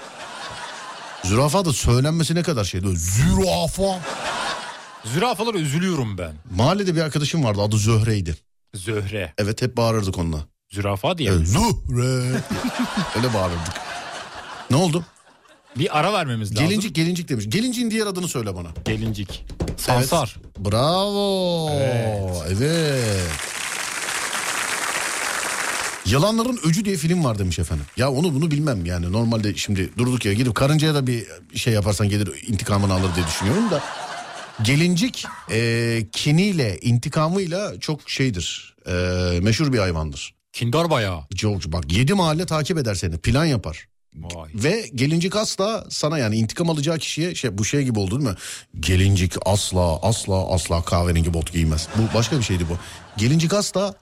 Zürafa da söylenmesi ne kadar şeydi. Zürafa. Zürafalara üzülüyorum ben. Mahallede bir arkadaşım vardı adı Zöhre'ydi. Zöhre. Evet hep bağırırdık onunla. Zürafa diye. Evet, Zühre. (laughs) Öyle bağırırdık. Ne oldu? Bir ara vermemiz lazım. Gelincik gelincik demiş. Gelinciğin diğer adını söyle bana. Gelincik. Sansar. Bravo. Evet. Evet. Yalanların Öcü diye film var demiş efendim. Ya onu bunu bilmem yani. Normalde şimdi durduk ya gidip karıncaya da bir şey yaparsan gelir intikamını alır diye düşünüyorum da. Gelincik e, kiniyle, intikamıyla çok şeydir. E, meşhur bir hayvandır. Kindar bayağı. George bak 7 mahalle takip eder seni. Plan yapar. Vay. Ve gelincik asla sana yani intikam alacağı kişiye şey, bu şey gibi oldu değil mi? Gelincik asla asla asla kahverengi bot giymez. Bu başka bir şeydi bu. Gelincik asla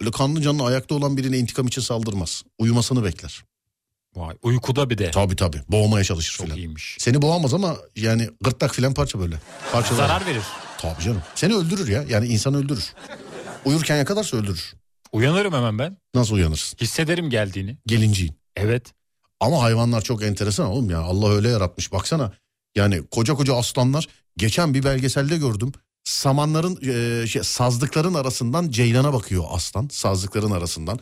öyle kanlı canlı ayakta olan birine intikam için saldırmaz. Uyumasını bekler. Vay. Uykuda bir de. Tabii tabii boğmaya çalışır Çok filan. iyiymiş. Seni boğamaz ama yani gırtlak filan parça böyle. Parça Zarar verir. Tabii canım. Seni öldürür ya. Yani insan öldürür. Uyurken yakalarsa öldürür. Uyanırım hemen ben. Nasıl uyanırsın? Hissederim geldiğini. Gelinciğin. Evet. Ama hayvanlar çok enteresan oğlum ya. Allah öyle yaratmış. Baksana. Yani koca koca aslanlar. Geçen bir belgeselde gördüm. Samanların e, şey, sazlıkların arasından ceylana bakıyor aslan. Sazlıkların arasından.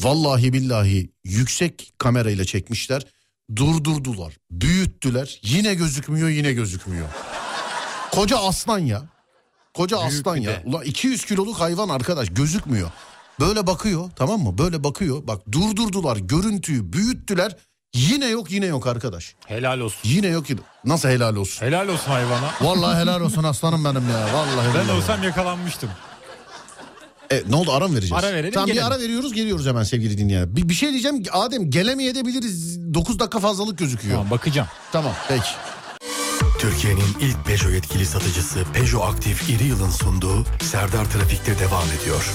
Vallahi billahi yüksek kamerayla çekmişler. Durdurdular. Büyüttüler. Yine gözükmüyor yine gözükmüyor. Koca aslan ya. Koca Büyük aslan ya. de. Ulan 200 kiloluk hayvan arkadaş gözükmüyor. Böyle bakıyor tamam mı? Böyle bakıyor. Bak durdurdular görüntüyü büyüttüler. Yine yok yine yok arkadaş. Helal olsun. Yine yok yine. Nasıl helal olsun? Helal olsun hayvana. Vallahi helal olsun aslanım benim ya. Vallahi Ben billahi. olsam yakalanmıştım. E, ne oldu ara mı vereceğiz? Ara verelim, Tamam bir gelelim. ara veriyoruz geliyoruz hemen sevgili dinleyenler. Bir, bir şey diyeceğim Adem gelemeyebiliriz. 9 dakika fazlalık gözüküyor. Tamam bakacağım. Tamam peki. Türkiye'nin ilk Peugeot yetkili satıcısı Peugeot Aktif İri Yıl'ın sunduğu Serdar Trafik'te devam ediyor.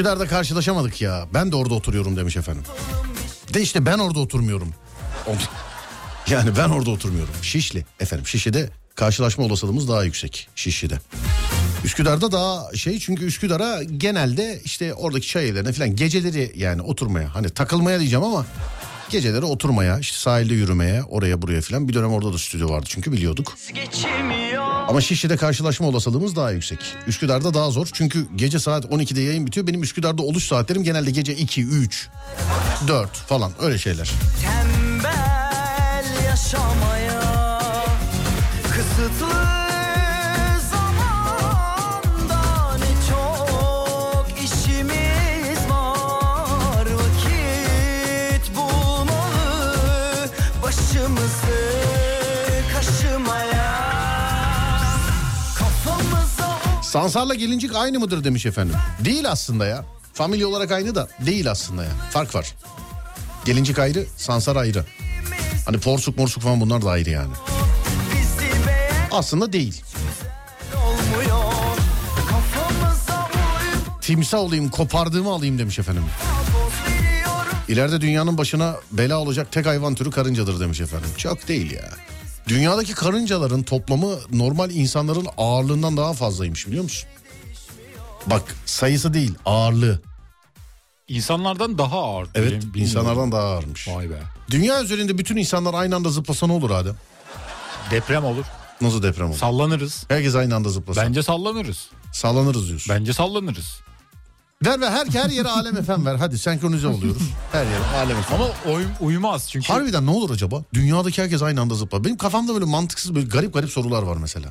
Üsküdar'da karşılaşamadık ya. Ben de orada oturuyorum demiş efendim. De işte ben orada oturmuyorum. (laughs) Yani ben orada oturmuyorum. Şişli efendim. Şişli'de karşılaşma olasılığımız daha yüksek. Şişli'de. Üsküdar'da daha şey çünkü Üsküdar'a genelde işte oradaki çay evlerine falan geceleri yani oturmaya hani takılmaya diyeceğim ama geceleri oturmaya işte sahilde yürümeye oraya buraya falan bir dönem orada da stüdyo vardı çünkü biliyorduk. geçemiyor Ama Şişli'de karşılaşma olasılığımız daha yüksek. Üsküdar'da daha zor. Çünkü gece saat 12'de yayın bitiyor. Benim Üsküdar'da oluş saatlerim genelde gece 2, 3, 4 falan öyle şeyler. tembel yaşamaya kısıtlı Sansar'la gelincik aynı mıdır demiş efendim. Değil aslında ya. Familya olarak aynı da değil aslında ya. Fark var. Gelincik ayrı, Sansar ayrı. Hani porsuk morsuk falan bunlar da ayrı yani. Aslında değil. Timsah olayım, kopardığımı alayım demiş efendim. İleride dünyanın başına bela olacak tek hayvan türü karıncadır demiş efendim. Çok değil ya. Dünyadaki karıncaların toplamı normal insanların ağırlığından daha fazlaymış biliyor musun? Bak sayısı değil ağırlığı. İnsanlardan daha ağır. Evet bilmiyorum. insanlardan daha ağırmış. Vay be. Dünya üzerinde bütün insanlar aynı anda zıplasa ne olur Adem? Deprem olur. Nasıl deprem olur? Sallanırız. Herkes aynı anda zıplasa. Bence sallanırız. Sallanırız diyorsun. Bence sallanırız. Ver ver her, her yere Alem efem ver. Hadi senkronize oluyoruz. Her yere Alem efem. Ama uyum, uyumaz çünkü. Harbiden ne olur acaba? Dünyadaki herkes aynı anda zıplar. Benim kafamda böyle mantıksız böyle garip garip sorular var mesela.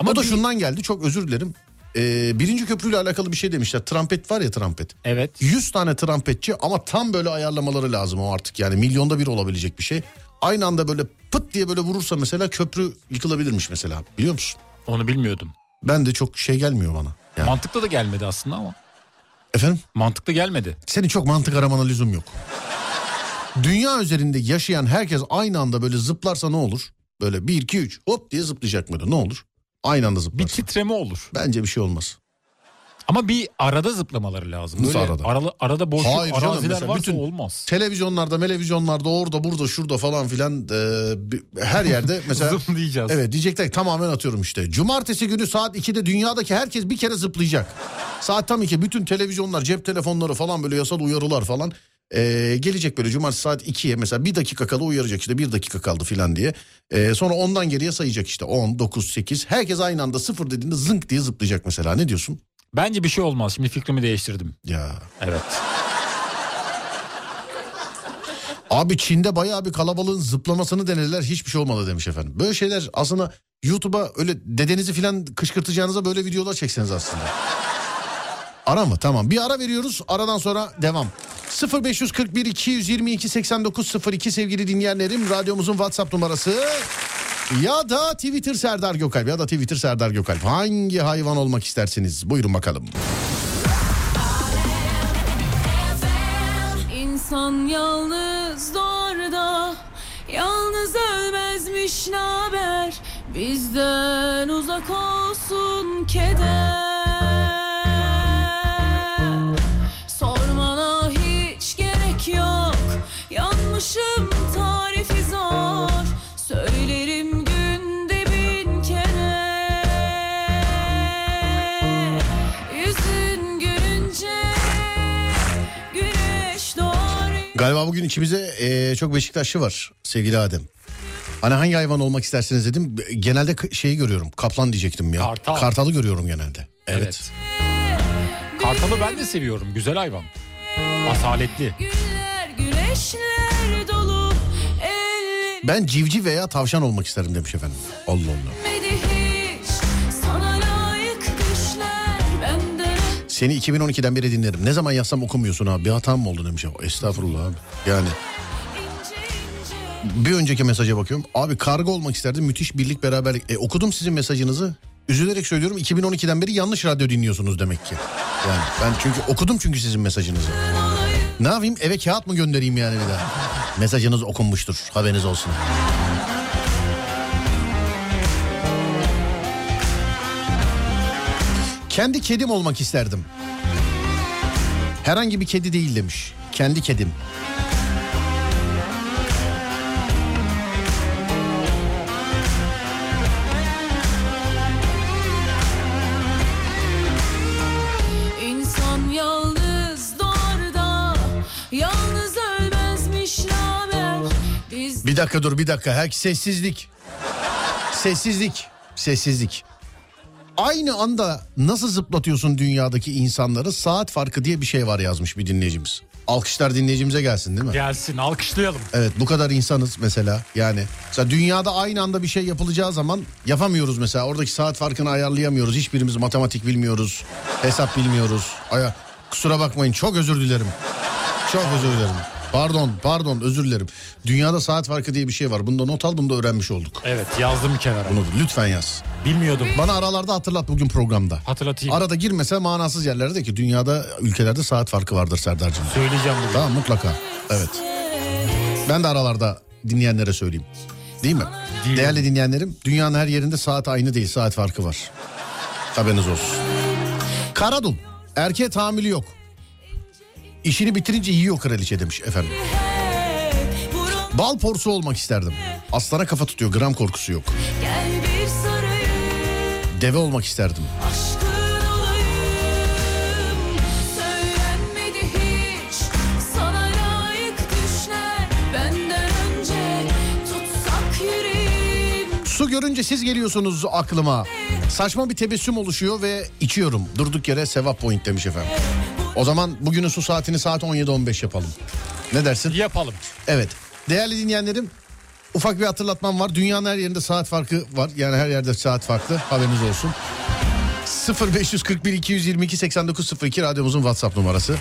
Ama o da bir- şundan geldi çok özür dilerim. Ee, birinci köprüyle alakalı bir şey demişler. Trampet var ya trampet. Evet. 100 tane trampetçi ama tam böyle ayarlamaları lazım o artık. Yani milyonda bir olabilecek bir şey. Aynı anda böyle pıt diye böyle vurursa mesela köprü yıkılabilirmiş mesela. Biliyor musun? Onu bilmiyordum. Ben de çok şey gelmiyor bana. Yani. Mantıklı da gelmedi aslında ama. Efendim? Mantıklı gelmedi. Senin çok mantık aramana lüzum yok. Dünya üzerinde yaşayan herkes aynı anda böyle zıplarsa ne olur? Böyle 1 2 3 hop diye zıplayacak mıydı? Ne olur? Aynı anda Bir zıplarsa. titreme olur. Bence bir şey olmaz. Ama bir arada zıplamaları lazım. Nasıl Böyle arada? Aralı, arada boşluk Hayır canım, araziler varsa bütün- olmaz. Televizyonlarda, televizyonlarda, orada, burada, şurada falan filan e, her yerde (laughs) mesela Zıplayacağız. Evet diyecekler tamamen atıyorum işte. Cumartesi günü saat 2'de dünyadaki herkes bir kere zıplayacak. Saat tam 2 bütün televizyonlar cep telefonları falan böyle yasal uyarılar falan. Ee, gelecek böyle cumartesi saat 2'ye mesela bir dakika kala uyaracak işte bir dakika kaldı filan diye. Ee, sonra ondan geriye sayacak işte 10, 9, 8. Herkes aynı anda sıfır dediğinde zınk diye zıplayacak mesela ne diyorsun? Bence bir şey olmaz. Şimdi fikrimi değiştirdim. Ya Evet. Abi Çin'de bayağı bir kalabalığın zıplamasını denediler hiçbir şey olmadı demiş efendim. Böyle şeyler aslında YouTube'a öyle dedenizi filan kışkırtacağınıza böyle videolar çekseniz aslında. Ara mı? Tamam. Bir ara veriyoruz. Aradan sonra devam. 0541 222 8902 sevgili dinleyenlerim. Radyomuzun WhatsApp numarası. Ya da Twitter Serdar Gökalp ya da Twitter Serdar Gökalp. Hangi hayvan olmak istersiniz? Buyurun bakalım. İnsan yalnız doğar Yalnız ölmezmiş naber Bizden uzak olsun keder Yanmışım tarifi Galiba bugün içimizde eee, çok Beşiktaşlı var sevgili Adem. Hani hangi hayvan olmak istersiniz dedim. Genelde şeyi görüyorum. Kaplan diyecektim ya. Kartal. Kartalı görüyorum genelde. Evet. Kartalı ben de seviyorum. Güzel hayvan. Asaletli. Ben civciv veya tavşan olmak isterim demiş efendim. Allah Allah. Seni 2012'den beri dinlerim. Ne zaman yazsam okumuyorsun abi. Bir hatam mı oldu demiş. Estağfurullah abi. Yani bir önceki mesaja bakıyorum. Abi karga olmak isterdim. Müthiş birlik beraberlik. E, okudum sizin mesajınızı. Üzülerek söylüyorum 2012'den beri yanlış radyo dinliyorsunuz demek ki. Yani ben çünkü okudum çünkü sizin mesajınızı. Ne yapayım eve kağıt mı göndereyim yani bir daha? Mesajınız okunmuştur haberiniz olsun. Kendi kedim olmak isterdim. Herhangi bir kedi değil demiş. Kendi kedim. Bir dakika dur bir dakika. Herkes sessizlik. Sessizlik. Sessizlik. Aynı anda nasıl zıplatıyorsun dünyadaki insanları saat farkı diye bir şey var yazmış bir dinleyicimiz. Alkışlar dinleyicimize gelsin değil mi? Gelsin alkışlayalım. Evet bu kadar insanız mesela yani. Mesela dünyada aynı anda bir şey yapılacağı zaman yapamıyoruz mesela. Oradaki saat farkını ayarlayamıyoruz. Hiçbirimiz matematik bilmiyoruz. Hesap bilmiyoruz. Aya, kusura bakmayın çok özür dilerim. Çok özür dilerim. Pardon pardon özür dilerim. Dünyada saat farkı diye bir şey var. Bunu da not al bunu da öğrenmiş olduk. Evet yazdım bir kenara. Bunu lütfen yaz. Bilmiyordum. Bana aralarda hatırlat bugün programda. Hatırlatayım. Arada girmese manasız yerlerde ki dünyada ülkelerde saat farkı vardır Serdar'cığım. Söyleyeceğim bugün. Tamam mutlaka. Evet. Ben de aralarda dinleyenlere söyleyeyim. Değil mi? Değil. Değerli dinleyenlerim dünyanın her yerinde saat aynı değil saat farkı var. Haberiniz olsun. Karadul erkeğe tahammülü yok. İşini bitirince yiyor kraliçe demiş efendim. Bal porsu olmak isterdim. Aslana kafa tutuyor gram korkusu yok. Deve olmak isterdim. Su görünce siz geliyorsunuz aklıma. Saçma bir tebessüm oluşuyor ve içiyorum. Durduk yere sevap point demiş efendim. O zaman bugünün su saatini saat 17.15 yapalım. Ne dersin? Yapalım. Evet. Değerli dinleyenlerim ufak bir hatırlatmam var. Dünyanın her yerinde saat farkı var. Yani her yerde saat farklı. Haberiniz olsun. 0541 222 8902 radyomuzun WhatsApp numarası.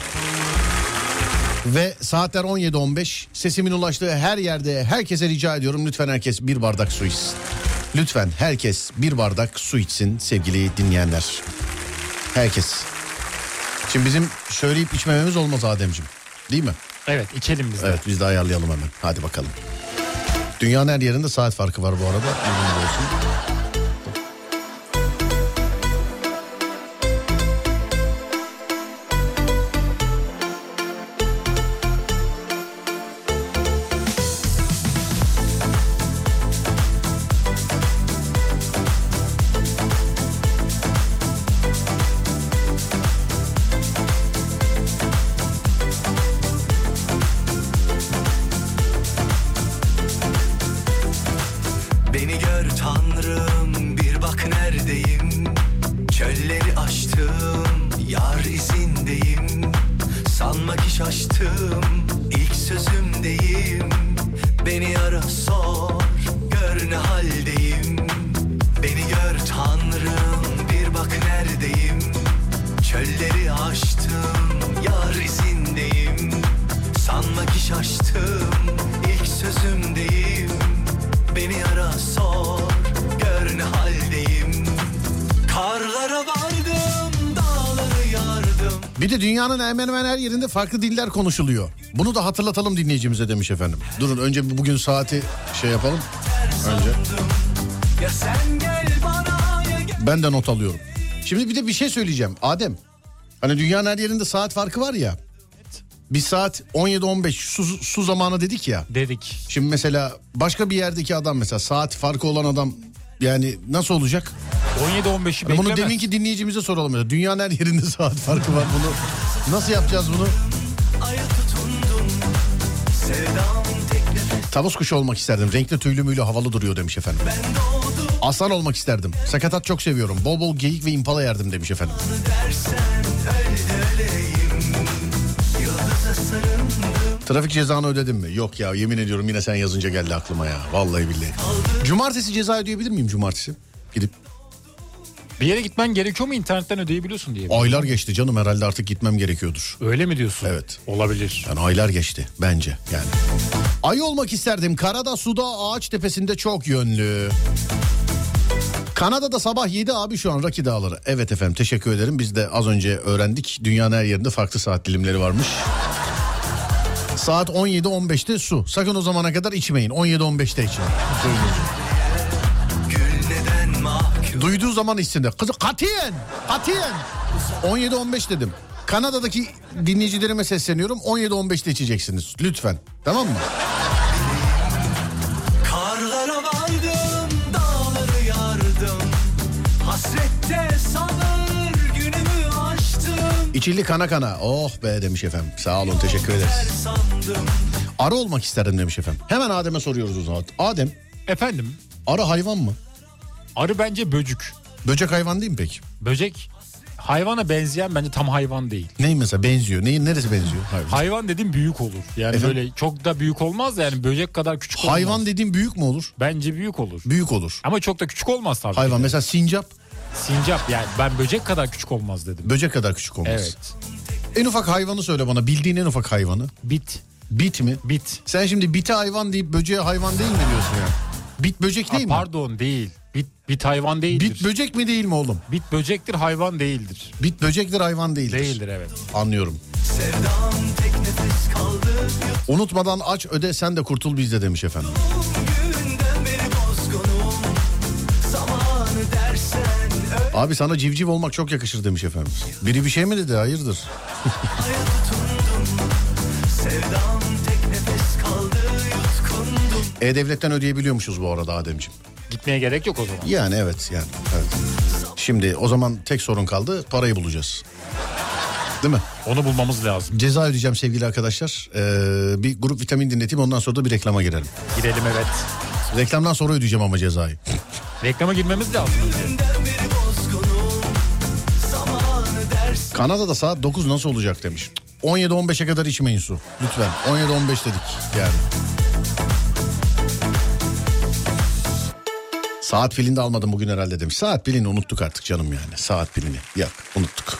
Ve saatler 17.15. Sesimin ulaştığı her yerde herkese rica ediyorum. Lütfen herkes bir bardak su içsin. Lütfen herkes bir bardak su içsin sevgili dinleyenler. Herkes. Şimdi bizim söyleyip içmememiz olmaz Ademciğim. Değil mi? Evet içelim biz de. Evet biz de ayarlayalım hemen. Hadi bakalım. Dünyanın her yerinde saat farkı var bu arada. Bilginiz olsun. Hemen hemen her yerinde farklı diller konuşuluyor. Bunu da hatırlatalım dinleyicimize demiş efendim. Durun önce bugün saati şey yapalım. Önce. Ben de not alıyorum. Şimdi bir de bir şey söyleyeceğim. Adem. Hani dünyanın her yerinde saat farkı var ya. Bir saat 17-15 su, su zamanı dedik ya. Dedik. Şimdi mesela başka bir yerdeki adam mesela saat farkı olan adam yani nasıl olacak? 17-15'i Hani beklemez. bunu deminki dinleyicimize soralım. Mesela. Dünyanın her yerinde saat farkı var. Bunu nasıl yapacağız bunu? Tavus kuşu olmak isterdim. Renkli tüylü müylü havalı duruyor demiş efendim. Aslan olmak isterdim. Sakatat çok seviyorum. Bol bol geyik ve impala yerdim demiş efendim. Trafik cezanı ödedim mi? Yok ya yemin ediyorum yine sen yazınca geldi aklıma ya. Vallahi billahi. Cumartesi ceza ödeyebilir miyim cumartesi? Gidip Bir yere gitmen gerekiyor mu internetten ödeyebiliyorsun diye. aylar geçti canım herhalde artık gitmem gerekiyordur. Öyle mi diyorsun? Evet. Olabilir. Yani aylar geçti bence yani. Ay olmak isterdim. Karada, suda, ağaç tepesinde çok yönlü. Kanada'da sabah 7 abi şu an Rocky Dağları. Evet efendim teşekkür ederim. Biz de az önce öğrendik. Dünyanın her yerinde farklı saat dilimleri varmış. Saat 17-15'te su. Sakın o zamana kadar içmeyin. 17-15'te için. Duyduğu zaman içsin de. Kız katiyen, katiyen. 17-15 dedim. Kanada'daki dinleyicilerime sesleniyorum. 17-15'te içeceksiniz. Lütfen. Tamam mı? Karlara vardım dağları yardım Hasrette sabır günümü aştım İçildi kana kana. Oh be demiş efendim. Sağ olun teşekkür ederiz. Arı olmak isterdim demiş efendim. Hemen Adem'e soruyoruz o zaman. Adem Efendim arı hayvan mı? Arı bence böcük. Böcek hayvan değil mi peki? Böcek hayvana benzeyen bence tam hayvan değil. Neyin mesela benziyor? Neyin neresi benziyor? Hayvan. Hayvan dediğim büyük olur. Yani Efendim? böyle çok da büyük olmaz da yani böcek kadar küçük olmaz. Hayvan dediğim büyük mü olur? Bence büyük olur. Büyük olur. Ama çok da küçük olmaz tabii. Hayvan mesela sincap Sincap yani ben böcek kadar küçük olmaz dedim. böcek kadar küçük olmaz. Evet. En ufak hayvanı söyle bana. Bildiğin en ufak hayvanı. Bit. Bit mi? Bit. Sen şimdi bite hayvan deyip böceğe hayvan değil mi diyorsun yani? Bit böcek değil mi? pardon değil. Bit, bit hayvan değildir. Bit böcek mi değil mi oğlum? Bit böcektir hayvan değildir. Bit böcektir hayvan değildir. Değildir evet. Anlıyorum. Unutmadan aç öde sen de kurtul bizde demiş efendim. Abi sana civciv olmak çok yakışır demiş efendim. Biri bir şey mi dedi hayırdır? (laughs) E-Devlet'ten ödeyebiliyormuşuz bu arada Ademciğim. Gitmeye gerek yok o zaman. Yani evet yani evet. Şimdi o zaman tek sorun kaldı parayı bulacağız. Değil mi? Onu bulmamız lazım. Ceza ödeyeceğim sevgili arkadaşlar. Ee, bir grup vitamin dinleteyim ondan sonra da bir reklama girelim. Gidelim evet. Reklamdan sonra ödeyeceğim ama cezayı. Reklama girmemiz lazım. önce. Kanada'da saat 9 nasıl olacak demiş. 17-15'e kadar içmeyin su. Lütfen. 17-15 dedik yani. Saat pilini de almadım bugün herhalde demiş. Saat pilini unuttuk artık canım yani. Saat pilini. Yok unuttuk.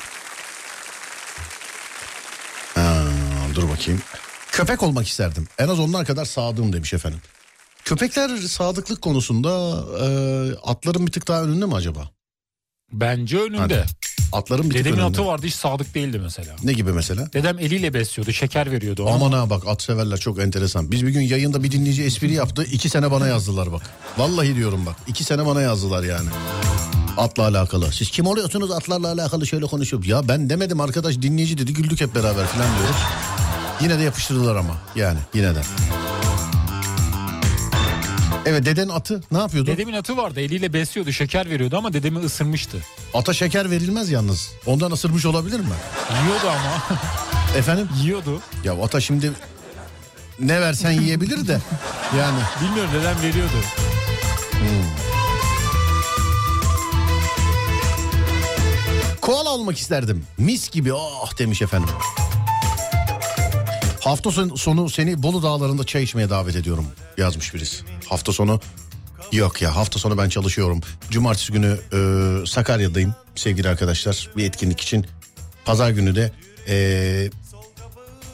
Ha, dur bakayım. Köpek olmak isterdim. En az onlar kadar sadığım demiş efendim. Köpekler sadıklık konusunda e, atların bir tık daha önünde mi acaba? Bence önünde. Hadi. Atların bir Dedemin atı vardı hiç sadık değildi mesela. Ne gibi mesela? Dedem eliyle besliyordu şeker veriyordu. Aman ha bak at severler çok enteresan. Biz bir gün yayında bir dinleyici espri yaptı. iki sene bana yazdılar bak. Vallahi diyorum bak. iki sene bana yazdılar yani. Atla alakalı. Siz kim oluyorsunuz atlarla alakalı şöyle konuşup. Ya ben demedim arkadaş dinleyici dedi güldük hep beraber falan diyoruz. Yine de yapıştırdılar ama yani yine de. Evet dedenin atı ne yapıyordu? Dedemin atı vardı eliyle besliyordu şeker veriyordu ama dedemi ısırmıştı. Ata şeker verilmez yalnız. Ondan ısırmış olabilir mi? Yiyordu ama. (laughs) Efendim? Yiyordu. Ya ata şimdi ne versen yiyebilir de. (laughs) Yani Bilmiyorum dedem veriyordu. Koala olmak isterdim. Mis gibi ah demiş efendim. Hafta son- sonu seni Bolu Dağları'nda çay içmeye davet ediyorum yazmış birisi. Hafta sonu yok ya hafta sonu ben çalışıyorum. Cumartesi günü e, Sakarya'dayım sevgili arkadaşlar bir etkinlik için. Pazar günü de e,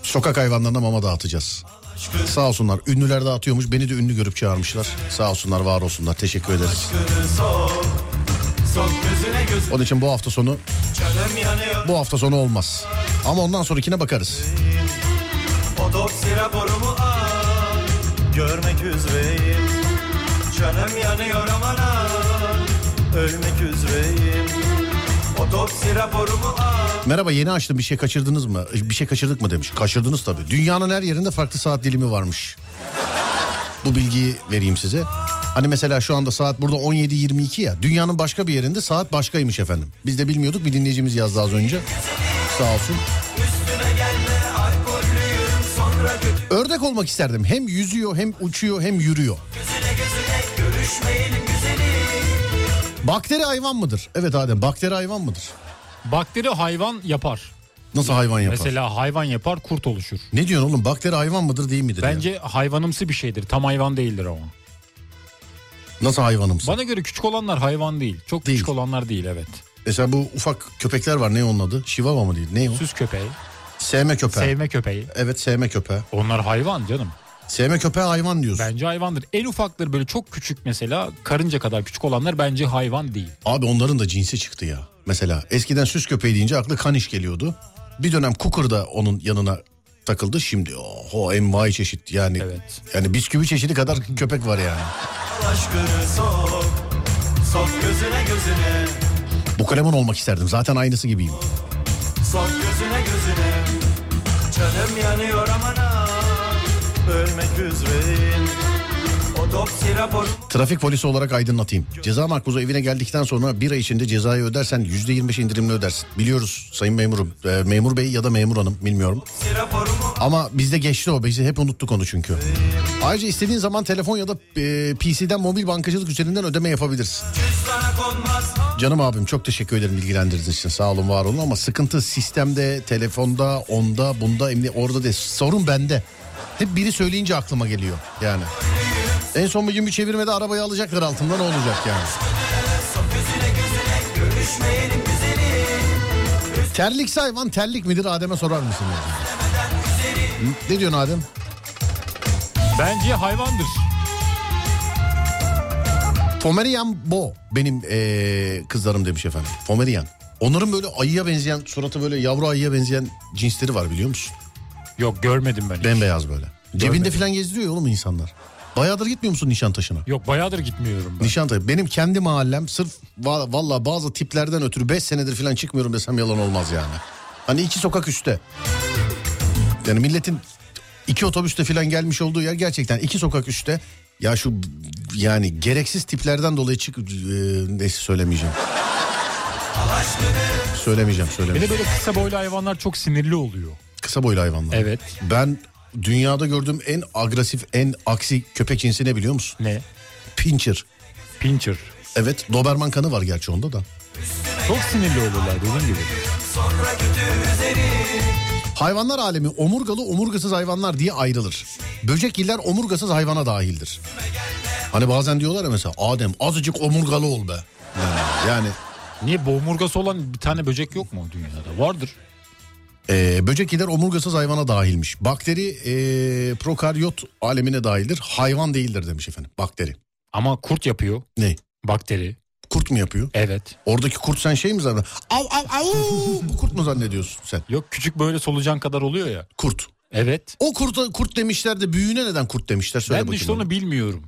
sokak hayvanlarına mama dağıtacağız. Sağ olsunlar ünlüler dağıtıyormuş beni de ünlü görüp çağırmışlar. Sağ olsunlar var olsunlar teşekkür ederiz. Onun için bu hafta sonu bu hafta sonu olmaz. Ama ondan sonrakine bakarız. Otopsi raporumu al Görmek üzereyim Canım yanıyor aman al Ölmek üzereyim Otopsi raporumu al Merhaba yeni açtım bir şey kaçırdınız mı? Bir şey kaçırdık mı demiş. Kaçırdınız tabii. Dünyanın her yerinde farklı saat dilimi varmış. Bu bilgiyi vereyim size. Hani mesela şu anda saat burada 17.22 ya. Dünyanın başka bir yerinde saat başkaymış efendim. Biz de bilmiyorduk bir dinleyicimiz yazdı az önce. Sağ olsun. Ördek olmak isterdim. Hem yüzüyor hem uçuyor hem yürüyor. Bakteri hayvan mıdır? Evet Adem bakteri hayvan mıdır? Bakteri hayvan yapar. Nasıl hayvan yapar? Mesela hayvan yapar kurt oluşur. Ne diyorsun oğlum bakteri hayvan mıdır değil midir? Bence hayvanımsı bir şeydir. Tam hayvan değildir ama. Nasıl hayvanımsın? Bana göre küçük olanlar hayvan değil. Çok Değil. küçük olanlar değil evet. Mesela bu ufak köpekler var ne onun adı? Şivava mı değil? Ne o? Süs köpeği, Sevme köpeği. sevme köpeği. Evet sevme köpeği. Onlar hayvan canım. Sevme köpeği hayvan diyorsun. Bence hayvandır. En ufakları böyle çok küçük mesela karınca kadar küçük olanlar bence hayvan değil. Abi onların da cinsi çıktı ya. Mesela eskiden süs köpeği deyince aklı kaniş geliyordu. Bir dönem kukur da onun yanına takıldı. Şimdi oho envai çeşit yani. Evet. Yani bisküvi çeşidi kadar köpek var yani. Sok Sok gözüne gözüne Bu kalemun olmak isterdim. Zaten aynısı gibiyim. Sok gözüne gözüne Canım yanıyor aman al Ölmek üzereyim Trafik polisi olarak aydınlatayım. Ceza makbuzu evine geldikten sonra bir ay içinde cezayı ödersen yüzde yirmi indirimli ödersin. Biliyoruz sayın memurum. Ee, memur bey ya da memur hanım bilmiyorum. Ama bizde geçti o. Biz hep unuttuk onu çünkü. Ayrıca istediğin zaman telefon ya da e, PC'den mobil bankacılık üzerinden ödeme yapabilirsin. Canım abim çok teşekkür ederim bilgilendirdiğiniz için. Sağ olun var olun ama sıkıntı sistemde, telefonda, onda, bunda, emni orada değil. Sorun bende. Hep biri söyleyince aklıma geliyor yani. En son bugün bir çevirmede arabayı alacaklar altında ne olacak yani? Terlik hayvan terlik midir Adem'e sorar mısın? Ne diyorsun Adem? Bence hayvandır. Pomerian Bo benim eee, kızlarım demiş efendim. Pomerian. Onların böyle ayıya benzeyen suratı böyle yavru ayıya benzeyen cinsleri var biliyor musun? Yok görmedim ben. hiç. Bembeyaz böyle. Cebinde Görmedim. falan gezdiriyor ya oğlum insanlar. Bayağıdır gitmiyor musun Nişantaşı'na? Yok bayağıdır gitmiyorum ben. Nişantaşı. Benim kendi mahallem sırf va- valla bazı tiplerden ötürü 5 senedir falan çıkmıyorum desem yalan olmaz yani. Hani iki sokak üstte. Yani milletin iki otobüste falan gelmiş olduğu yer gerçekten iki sokak üstte. Ya şu yani gereksiz tiplerden dolayı çık e, neyse söylemeyeceğim. Söylemeyeceğim Bir söylemeyeceğim. de böyle kısa boylu hayvanlar çok sinirli oluyor. Kısa boylu hayvanlar. Evet. Ben dünyada gördüğüm en agresif en aksi köpek cinsi ne biliyor musun? Ne? Pincher. Pincher. Evet Doberman kanı var gerçi onda da. Çok sinirli olurlar dediğim gibi. Hayvanlar alemi omurgalı omurgasız hayvanlar diye ayrılır. Böcekgiller omurgasız hayvana dahildir. Hani bazen diyorlar ya mesela Adem azıcık omurgalı ol be. Yani, yani Niye bu omurgası olan bir tane böcek yok mu dünyada? Vardır. e, böcekgiller omurgasız hayvana dahilmiş. Bakteri e, prokaryot alemine dahildir. Hayvan değildir demiş efendim bakteri. Ama kurt yapıyor. Ne? Bakteri. Kurt mu yapıyor? Evet. Oradaki kurt sen şey mi zannediyorsun? Av av av bu kurt mu zannediyorsun sen? Yok küçük böyle solucan kadar oluyor ya. Kurt. Evet. O kurta kurt demişler de büyüğüne neden kurt demişler söyle ben bakayım. işte bana. onu bilmiyorum.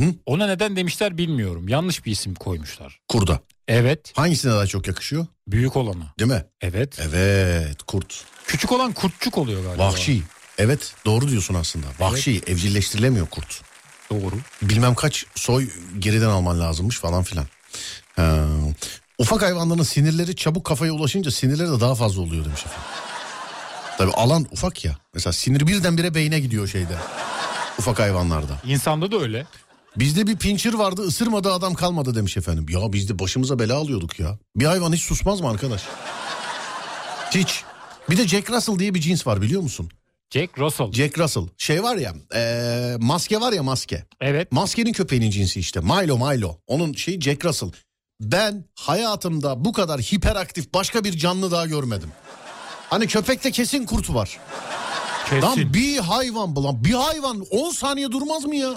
Hı? Ona neden demişler bilmiyorum. Yanlış bir isim koymuşlar. Kurda. Evet. Hangisine daha çok yakışıyor? Büyük olana. Değil mi? Evet. Evet kurt. Küçük olan kurtçuk oluyor galiba. Vahşi. Evet doğru diyorsun aslında. Vahşi evcilleştirilemiyor kurt. Doğru. Bilmem kaç soy geriden alman lazımmış falan filan. Ha. Ufak hayvanların sinirleri çabuk kafaya ulaşınca sinirleri de daha fazla oluyor demiş efendim. Tabii alan ufak ya. Mesela sinir birdenbire beyne gidiyor şeyde. Ufak hayvanlarda. İnsanda da öyle. Bizde bir pinçir vardı ısırmadı adam kalmadı demiş efendim. Ya biz de başımıza bela alıyorduk ya. Bir hayvan hiç susmaz mı arkadaş? Hiç. Bir de Jack Russell diye bir cins var biliyor musun? Jack Russell. Jack Russell. Şey var ya eee, maske var ya maske. Evet. Maskenin köpeğinin cinsi işte. Milo Milo. Onun şeyi Jack Russell. Ben hayatımda bu kadar hiperaktif başka bir canlı daha görmedim. Hani köpekte kesin kurt var. Kesin. Lan bir hayvan bu lan. Bir hayvan 10 saniye durmaz mı ya?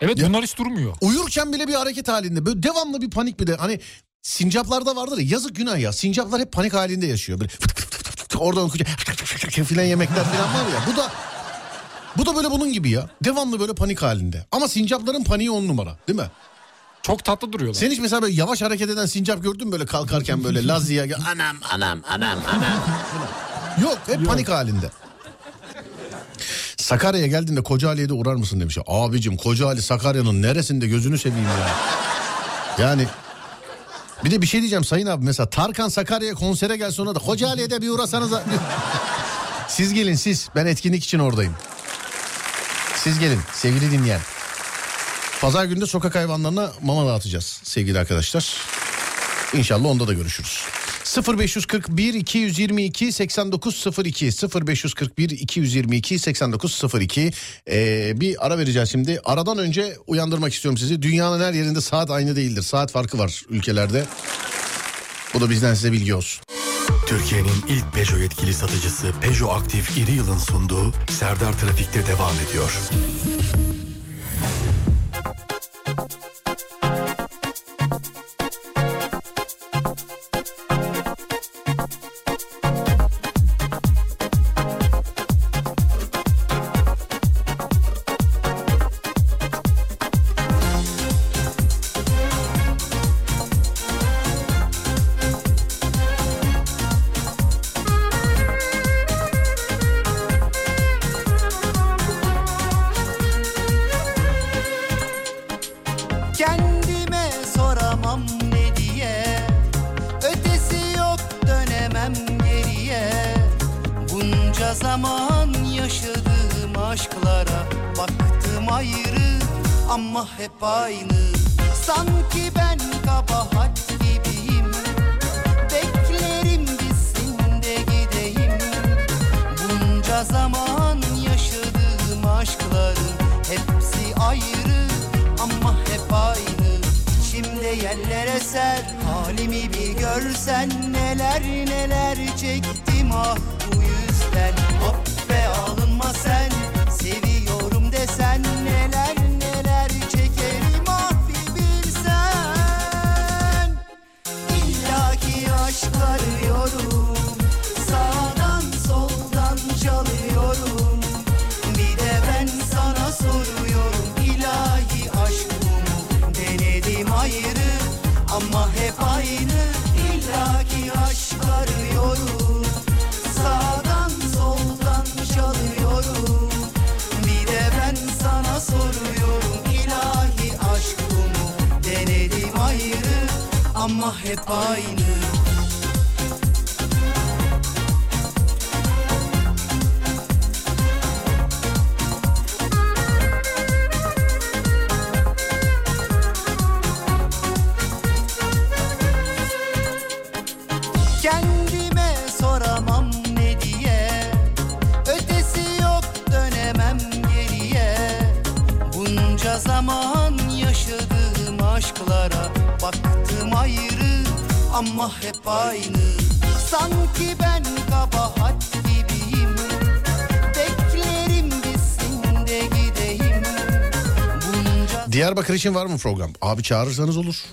Evet Ya- bunlar hiç durmuyor. Uyurken bile bir hareket halinde. Böyle devamlı bir panik bir de. Hani sincaplarda vardır ya yazık günah ya. Sincaplar hep panik halinde yaşıyor. Böyle fıt fıt fıt, oradan filan yemekler filan var ya. Bu da bu da böyle bunun gibi ya. Devamlı böyle panik halinde. Ama sincapların paniği on numara değil mi? Çok tatlı duruyorlar. Sen hiç mesela böyle yavaş hareket eden sincap gördün mü böyle kalkarken böyle (laughs) Lazlı'ya gel- anam anam anam anam. (laughs) Yok hep panik halinde. Sakarya'ya geldiğinde Kocaeli'ye de uğrar mısın demiş. Abicim Kocaeli Sakarya'nın neresinde gözünü seveyim ya. Yani bir de bir şey diyeceğim Sayın abi mesela Tarkan Sakarya'ya konsere gel sonra da Kocaeli'ye de bir uğrasanız. (laughs) siz gelin siz ben etkinlik için oradayım. Siz gelin sevgili dinleyen. Pazar günü de sokak hayvanlarına mama dağıtacağız sevgili arkadaşlar. İnşallah onda da görüşürüz. 0541 222 8902 0541 222 8902 ee, bir ara vereceğiz şimdi. Aradan önce uyandırmak istiyorum sizi. Dünyanın her yerinde saat aynı değildir. Saat farkı var ülkelerde. Bu da bizden size bilgi olsun. Türkiye'nin ilk Peugeot yetkili satıcısı Peugeot Aktif İri Yıl'ın sunduğu Serdar Trafik'te devam ediyor. Diyarbakır için var mı program? Abi çağırırsanız olur.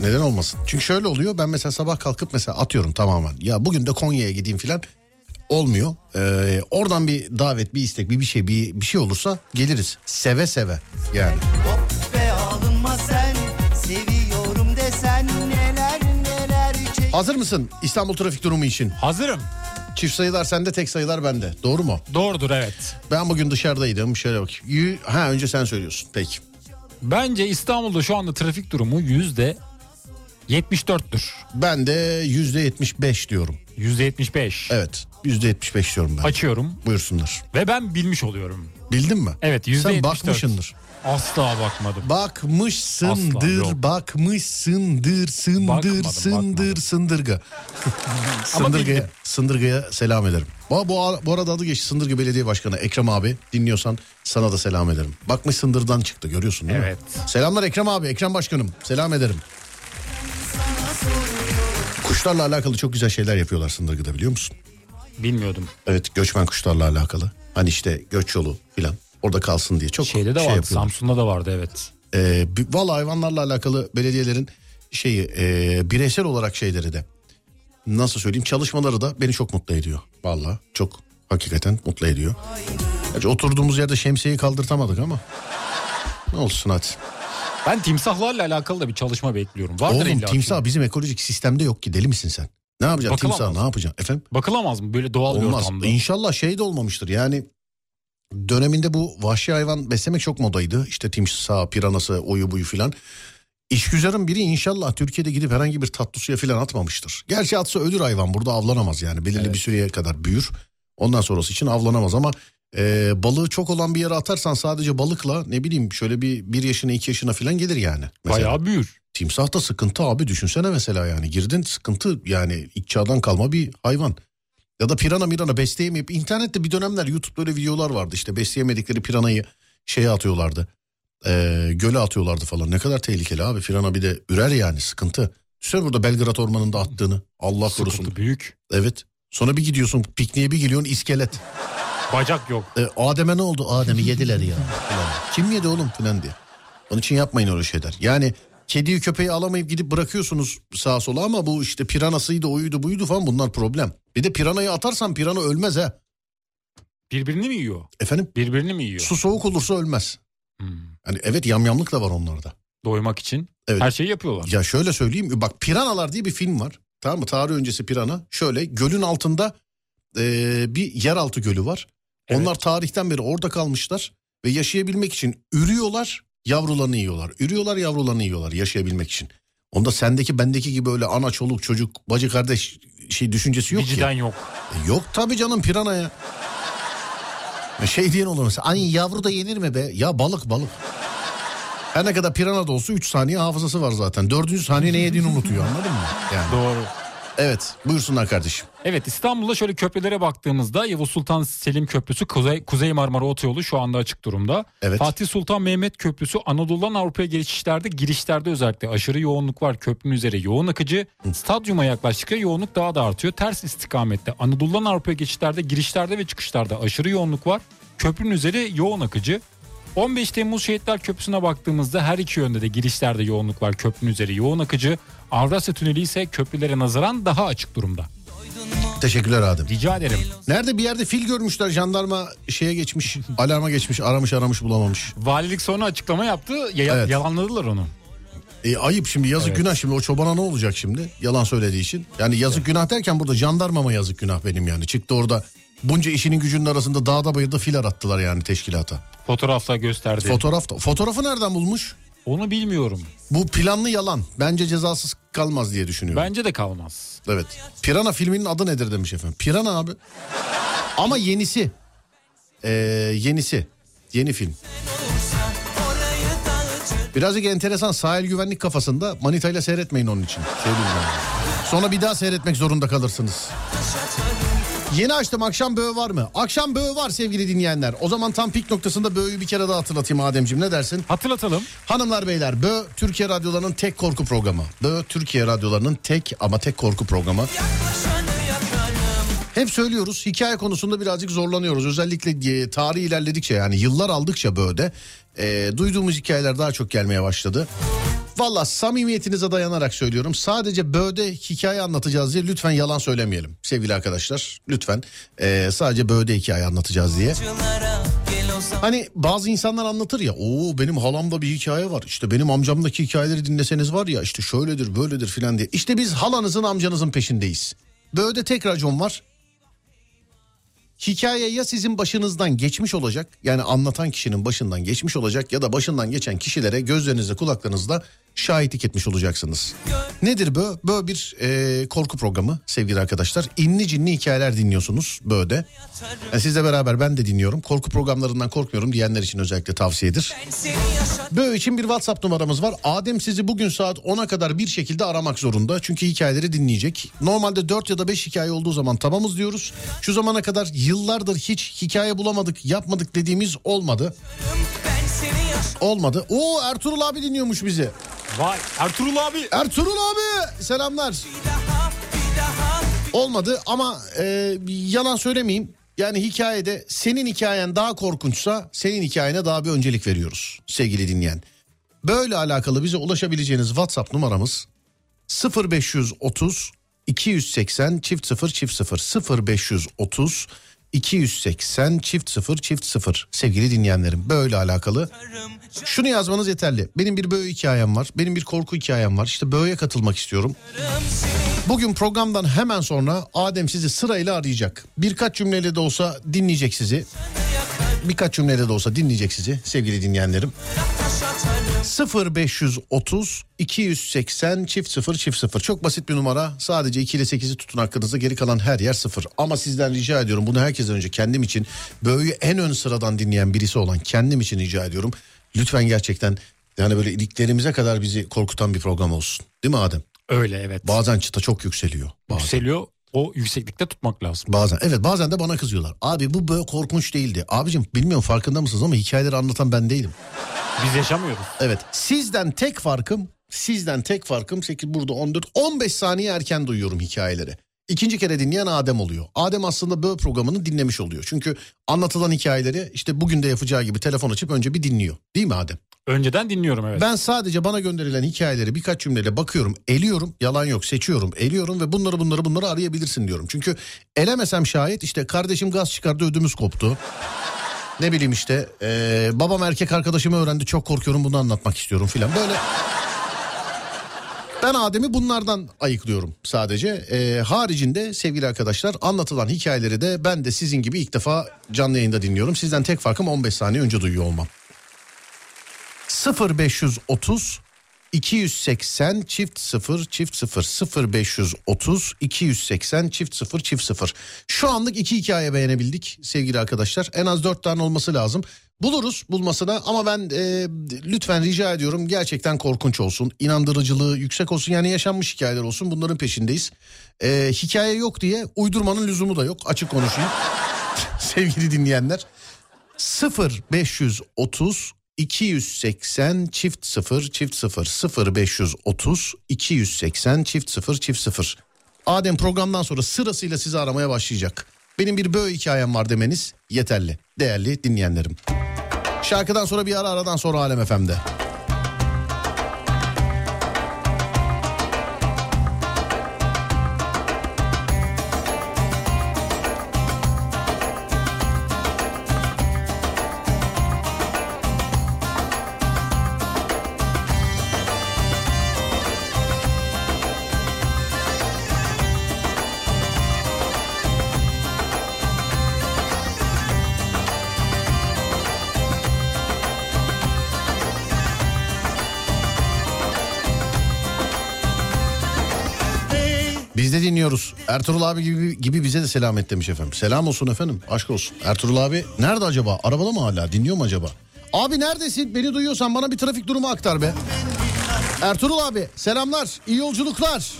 Neden olmasın? Çünkü şöyle oluyor. Ben mesela sabah kalkıp mesela atıyorum tamamen. Ya bugün de Konya'ya gideyim filan. Olmuyor. Ee, oradan bir davet, bir istek, bir bir şey, bir, bir şey olursa geliriz. Seve seve yani. Hazır mısın İstanbul trafik durumu için? Hazırım. Çift sayılar sende, tek sayılar bende. Doğru mu? Doğrudur evet. Ben bugün dışarıdaydım. Şöyle bak. Ha önce sen söylüyorsun. Peki. Bence İstanbul'da şu anda trafik durumu yüzde 74'tür. Ben de yüzde yetmiş beş diyorum. Yüzde 75. Evet. Yüzde yetmiş beş diyorum ben. Açıyorum Buyursunlar. ve ben bilmiş oluyorum. Bildin mi? Evet yüzde Sen 74. bakmışsındır. Asla bakmadım. Bakmışsındır, Asla, bakmışsındır, sındır, Bakmadım, sındır, bakmadım. sındırga. (laughs) Sındırga'ya. Sındırga'ya selam ederim. Bu, bu, bu arada adı geçti Sındırga Belediye Başkanı Ekrem abi. Dinliyorsan sana da selam ederim. Bakmış Sındır'dan çıktı görüyorsun değil Evet. mi? Selamlar Ekrem abi, Ekrem Başkanım. Selam ederim. Kuşlarla alakalı çok güzel şeyler yapıyorlar Sındırga'da biliyor musun? Bilmiyordum. Evet göçmen kuşlarla alakalı. Hani işte göç yolu filan orada kalsın diye çok Şeyde de şey vardı. yapıyorlar. Samsun'da da vardı evet. Ee, Valla hayvanlarla alakalı belediyelerin şeyi e, bireysel olarak şeyleri de nasıl söyleyeyim çalışmaları da beni çok mutlu ediyor. Valla çok hakikaten mutlu ediyor. Gerçi oturduğumuz yerde şemsiyeyi kaldırtamadık ama ne olsun hadi. Ben timsahlarla alakalı da bir çalışma bekliyorum. Vardır Oğlum timsah bizim ekolojik sistemde yok ki deli misin sen? Ne yapacaksın Bakılamaz. timsah ne yapacaksın efendim? Bakılamaz mı böyle doğal bir Olmaz. ortamda? İnşallah şey de olmamıştır. Yani döneminde bu vahşi hayvan beslemek çok modaydı. İşte timsah, piranası, oyu buyu filan. İşgüzarın biri inşallah Türkiye'de gidip herhangi bir tatlı suya filan atmamıştır. Gerçi atsa ölür hayvan burada avlanamaz yani. Belirli Evet. bir süreye kadar büyür. Ondan sonrası için avlanamaz ama e, balığı çok olan bir yere atarsan sadece balıkla ne bileyim şöyle bir bir yaşına iki yaşına filan gelir yani. Mesela. Bayağı büyür. Timsah da sıkıntı abi düşünsene mesela yani girdin sıkıntı yani ilk çağdan kalma bir hayvan. Ya da pirana mirana besleyemeyip internette bir dönemler YouTube'da öyle videolar vardı işte besleyemedikleri piranayı şeye atıyorlardı. Ee, göle atıyorlardı falan ne kadar tehlikeli abi pirana bir de ürer yani sıkıntı. Düşünsene burada Belgrad Ormanı'nda attığını Allah korusun. Sıkıntı büyük. Evet sonra bir gidiyorsun pikniğe bir geliyorsun iskelet. Bacak yok. E, Adem'e ne oldu? Adem'i yediler ya. Falan. (laughs) Kim yedi oğlum falan diye. Onun için yapmayın öyle şeyler. Yani kediyi köpeği alamayıp gidip bırakıyorsunuz sağa sola ama bu işte piranasıydı oyuydu buydu falan bunlar problem. Bir de piranayı atarsan pirana ölmez ha. Birbirini mi yiyor? Efendim Birbirini mi yiyor? su soğuk olursa ölmez. Hmm. Hani evet yamyamlık da var onlarda. Doymak için Evet. her şeyi yapıyorlar. Ya şöyle söyleyeyim bak Piranalar diye bir film var. Tamam mı? Tarih öncesi Pirana. Şöyle gölün altında e, bir yeraltı gölü var. Evet. Onlar tarihten beri orada kalmışlar ve yaşayabilmek için ürüyorlar, yavrularını yiyorlar. Ürüyorlar, yavrularını yiyorlar yaşayabilmek için. Onda sendeki bendeki gibi öyle ana çoluk çocuk bacı kardeş şey düşüncesi yok Vicdan ki. yok. E, Yok tabii canım pirana ya. Ya Şey diyen olur mesela. Ay yavru da yenir mi be? Ya balık balık. Her ne kadar pirana da olsa 3 saniye hafızası var zaten. 4. saniye ne yediğini unutuyor anladın mı? Yani. Doğru. Evet buyursunlar kardeşim. Evet İstanbul'da şöyle köprülere baktığımızda Yavuz Sultan Selim Köprüsü Kuzey, Kuzey Marmara Otoyolu şu anda açık durumda. Evet. Fatih Sultan Mehmet Köprüsü Anadolu'dan Avrupa'ya geçişlerde girişlerde özellikle aşırı yoğunluk var. Köprünün üzeri yoğun akıcı. Stadyuma yaklaştıkça yoğunluk daha da artıyor. Ters istikamette Anadolu'dan Avrupa'ya geçişlerde girişlerde ve çıkışlarda aşırı yoğunluk var. Köprünün üzeri yoğun akıcı. 15 Temmuz Şehitler Köprüsü'ne baktığımızda her iki yönde de girişlerde yoğunluk var. Köprünün üzeri yoğun akıcı. Avrasya Tüneli ise köprülere nazaran daha açık durumda. Teşekkürler Adem. Rica ederim. Nerede bir yerde fil görmüşler jandarma şeye geçmiş alarma geçmiş aramış aramış bulamamış. Valilik sonra açıklama yaptı. Ya- Evet. Yalanladılar onu. E, ayıp şimdi yazık Evet. günah şimdi o çobana ne olacak şimdi yalan söylediği için. Yani yazık günah derken burada jandarmama yazık günah benim yani. Çıktı orada bunca işinin gücünün arasında dağda bayırda fil arattılar yani teşkilata. Fotoğrafla gösterdi. Fotoğraf da, fotoğrafı nereden bulmuş? Onu bilmiyorum. Bu planlı yalan. Bence cezasız kalmaz diye düşünüyorum. Bence de kalmaz. Evet. Pirana filminin adı nedir demiş efendim. Pirana abi. Ama yenisi. Ee, yenisi. Yeni film. Birazcık enteresan sahil güvenlik kafasında manitayla seyretmeyin onun için. Söyleyeyim yani. Sonra bir daha seyretmek zorunda kalırsınız. Yeni açtım akşam böğü var mı? Akşam böğü var sevgili dinleyenler. O zaman tam pik noktasında böğü bir kere daha hatırlatayım Ademciğim ne dersin? Hatırlatalım. Hanımlar beyler Bö Türkiye radyolarının tek korku programı. Bö Türkiye radyolarının tek ama tek korku programı. Hep söylüyoruz hikaye konusunda birazcık zorlanıyoruz. Özellikle e, tarih ilerledikçe yani yıllar aldıkça Bö'de e, duyduğumuz hikayeler daha çok gelmeye başladı. Valla samimiyetinize dayanarak söylüyorum. Sadece Bö'de hikaye anlatacağız diye lütfen yalan söylemeyelim sevgili arkadaşlar. Lütfen e, sadece Bö'de hikaye anlatacağız diye. Hani bazı insanlar anlatır ya o benim halamda bir hikaye var işte benim amcamdaki hikayeleri dinleseniz var ya işte şöyledir böyledir filan diye. İşte biz halanızın amcanızın peşindeyiz. Böyle tek racon var. Hikaye ya sizin başınızdan geçmiş olacak yani anlatan kişinin başından geçmiş olacak ya da başından geçen kişilere gözlerinizle kulaklarınızla şahitlik etmiş olacaksınız. Nedir bu? Böyle bir e, korku programı sevgili arkadaşlar. İnli cinli hikayeler dinliyorsunuz böyle. Yani sizle beraber ben de dinliyorum. Korku programlarından korkmuyorum diyenler için özellikle tavsiyedir. Böyle için bir WhatsApp numaramız var. Adem sizi bugün saat 10'a kadar bir şekilde aramak zorunda. Çünkü hikayeleri dinleyecek. Normalde 4 ya da 5 hikaye olduğu zaman tamamız diyoruz. Şu zamana kadar yıllardır hiç hikaye bulamadık, yapmadık dediğimiz olmadı. Olmadı. Oo Ertuğrul abi dinliyormuş bizi. Vay Ertuğrul abi. Ertuğrul abi selamlar. Olmadı ama e, yalan söylemeyeyim. Yani hikayede senin hikayen daha korkunçsa senin hikayene daha bir öncelik veriyoruz sevgili dinleyen. Böyle alakalı bize ulaşabileceğiniz WhatsApp numaramız 0530 280 çift 0 çift 0 0530 280 çift 0 çift 0 sevgili dinleyenlerim böyle alakalı. Şunu yazmanız yeterli. Benim bir böyle hikayem var. Benim bir korku hikayem var. İşte böyle katılmak istiyorum. Bugün programdan hemen sonra Adem sizi sırayla arayacak. Birkaç cümleyle de olsa dinleyecek sizi. Birkaç cümleyle de olsa dinleyecek sizi sevgili dinleyenlerim. 0530 280 çift 0 çift 0 çok basit bir numara sadece 2 ile 8'i tutun hakkınızda geri kalan her yer 0 ama sizden rica ediyorum bunu herkesten önce kendim için böyle en ön sıradan dinleyen birisi olan kendim için rica ediyorum lütfen gerçekten yani böyle iliklerimize kadar bizi korkutan bir program olsun değil mi Adem? Öyle evet. Bazen çıta çok yükseliyor. Bazen. Yükseliyor o yükseklikte tutmak lazım. Bazen evet bazen de bana kızıyorlar. Abi bu böyle korkunç değildi. Abicim bilmiyorum farkında mısınız ama hikayeleri anlatan ben değilim. Biz yaşamıyoruz. Evet sizden tek farkım sizden tek farkım 8 burada 14 15 saniye erken duyuyorum hikayeleri. İkinci kere dinleyen Adem oluyor. Adem aslında böyle programını dinlemiş oluyor. Çünkü anlatılan hikayeleri işte bugün de yapacağı gibi telefon açıp önce bir dinliyor. Değil mi Adem? Önceden dinliyorum evet. Ben sadece bana gönderilen hikayeleri birkaç cümleyle bakıyorum, eliyorum, yalan yok seçiyorum, eliyorum ve bunları bunları bunları arayabilirsin diyorum. Çünkü elemesem şayet işte kardeşim gaz çıkardı ödümüz koptu. Ne bileyim işte eee, babam erkek arkadaşımı öğrendi çok korkuyorum bunu anlatmak istiyorum filan böyle. Ben Adem'i bunlardan ayıklıyorum sadece. Eee, haricinde sevgili arkadaşlar anlatılan hikayeleri de ben de sizin gibi ilk defa canlı yayında dinliyorum. Sizden tek farkım 15 saniye önce duyuyor olmam. 0530 280 çift 0 çift 0 0530 280 çift 0 çift 0. Şu anlık iki hikaye beğenebildik sevgili arkadaşlar. En az dört tane olması lazım. Buluruz bulmasına ama ben e, lütfen rica ediyorum gerçekten korkunç olsun. İnandırıcılığı yüksek olsun yani yaşanmış hikayeler olsun bunların peşindeyiz. E, hikaye yok diye uydurmanın lüzumu da yok açık konuşayım. (laughs) sevgili dinleyenler 0530 280 çift 0 çift 0 0530 280 çift 0 çift 0. Adem programdan sonra sırasıyla sizi aramaya başlayacak. Benim bir böyle hikayem var demeniz yeterli. Değerli dinleyenlerim. Şarkıdan sonra bir ara aradan sonra Alem FM'de. Dinliyoruz. Ertuğrul abi gibi, gibi bize de selam et demiş efendim. Selam olsun efendim. Aşk olsun. Ertuğrul abi nerede acaba? Arabada mı hala? Dinliyor mu acaba? Abi neredesin? Beni duyuyorsan bana bir trafik durumu aktar be. Ertuğrul abi selamlar. İyi yolculuklar.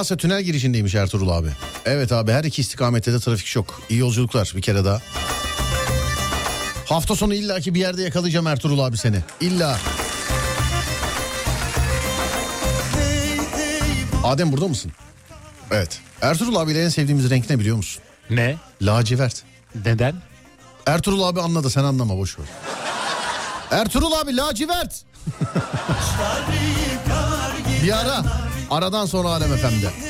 Avrasya Tünel girişindeymiş Ertuğrul abi. Evet abi her iki istikamette de trafik çok. İyi yolculuklar bir kere daha. Hafta sonu illaki bir yerde yakalayacağım Ertuğrul abi seni. İlla. Adem burada mısın? Evet. Ertuğrul abiyle en sevdiğimiz renk ne biliyor musun? Ne? Lacivert. Neden? Ertuğrul abi anladı sen anlama boş ver. Ertuğrul abi lacivert. (laughs) bir ara. Aradan sonra Alem FM'de.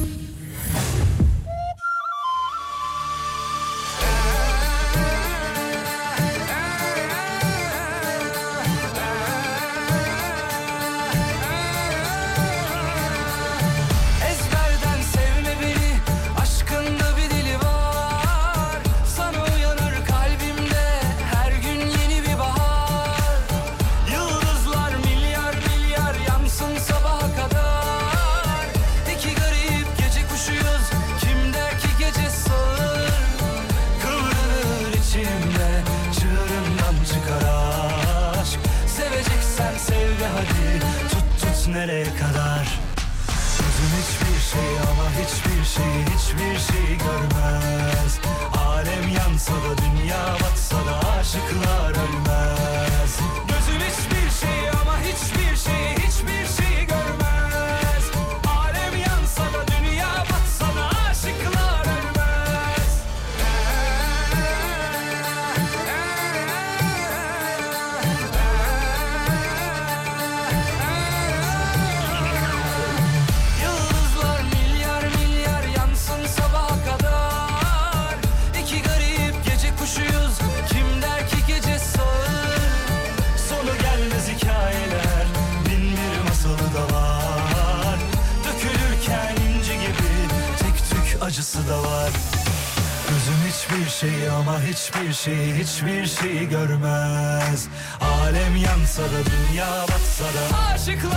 Yansa da dünya batsa da Aşıklar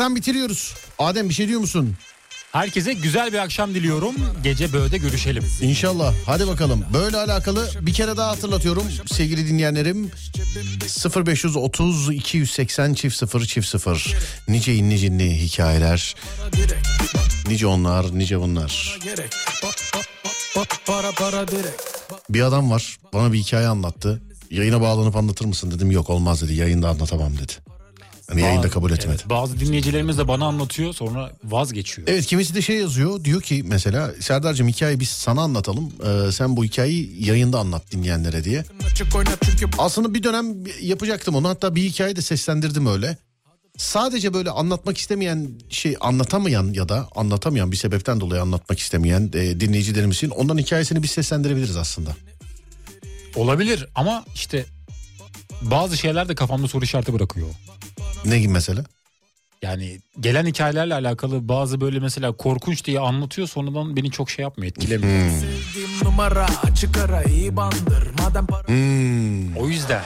Ufaktan bitiriyoruz. Adem bir şey diyor musun? Herkese güzel bir akşam diliyorum. Gece böyle görüşelim. İnşallah. Hadi bakalım. Böyle alakalı bir kere daha hatırlatıyorum sevgili dinleyenlerim. 0530 280 çift 0 çift 0. Nice inli cinli hikayeler. Nice onlar, nice bunlar. Bir adam var. Bana bir hikaye anlattı. Yayına bağlanıp anlatır mısın dedim. Yok olmaz dedi. Yayında anlatamam dedi. Yani yayında kabul etmedi. Evet, bazı dinleyicilerimiz de bana anlatıyor sonra vazgeçiyor. Evet kimisi de şey yazıyor diyor ki mesela Serdar'cığım hikayeyi biz sana anlatalım Ee, sen bu hikayeyi yayında anlat dinleyenlere diye. Aslında bir dönem yapacaktım onu hatta bir hikaye de seslendirdim öyle. Sadece böyle anlatmak istemeyen şey anlatamayan ya da anlatamayan bir sebepten dolayı anlatmak istemeyen e, dinleyicilerimizin onların hikayesini biz seslendirebiliriz aslında. Olabilir ama işte bazı şeyler de kafamda soru işareti bırakıyor. Ne gibi mesela? Yani gelen hikayelerle alakalı bazı böyle mesela korkunç diye anlatıyor sonradan beni çok şey yapmıyor etkilemiyor. Sevdiğim numara açık ara iyi bandır Madem para Hmm, O yüzden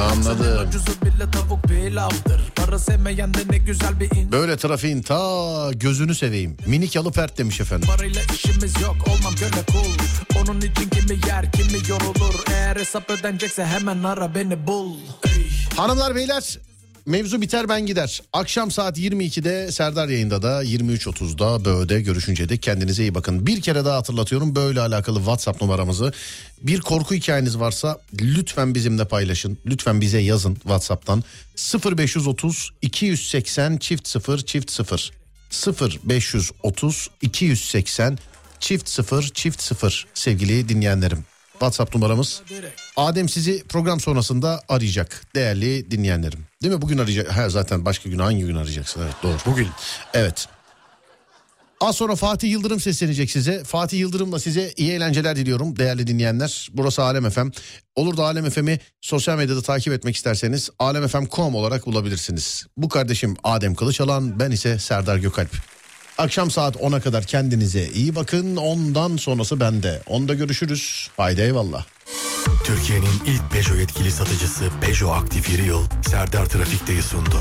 anladım. ucuzu bile tavuk pilavdır Para sevmeyen de ne güzel bir in Böyle trafiğin ta gözünü seveyim. Minik yalı pert demiş efendim. Parayla işimiz yok olmam köle kul Onun için kimi yer kimi yorulur Eğer hesap ödenecekse hemen ara beni bul. Hanımlar beyler mevzu biter ben gider. Akşam saat 22'de Serdar yayında da 23.30'da Böğ'de görüşünce de kendinize iyi bakın. Bir kere daha hatırlatıyorum böyle alakalı WhatsApp numaramızı. Bir korku hikayeniz varsa lütfen bizimle paylaşın. Lütfen bize yazın WhatsApp'tan. 0530 280 çift 0 çift 0 0530 280 çift 0 çift 0 sevgili dinleyenlerim. WhatsApp numaramız. Adem sizi program sonrasında arayacak değerli dinleyenlerim. Değil mi? Bugün arayacak. Ha, zaten başka gün hangi gün arayacaksın? Evet doğru. Bugün. Evet. Az sonra Fatih Yıldırım seslenecek size. Fatih Yıldırım'la size iyi eğlenceler diliyorum değerli dinleyenler. Burası Alem FM. Olur da Alem FM'i sosyal medyada takip etmek isterseniz alemfm.com olarak bulabilirsiniz. Bu kardeşim Adem Kılıçalan, ben ise Serdar Gökalp. Akşam saat 10'a kadar kendinize iyi bakın. Ondan sonrası bende. Onda görüşürüz. Haydi eyvallah. Türkiye'nin ilk Peugeot yetkili satıcısı Peugeot Aktif Yıl Serdar Trafik'teyi sundu.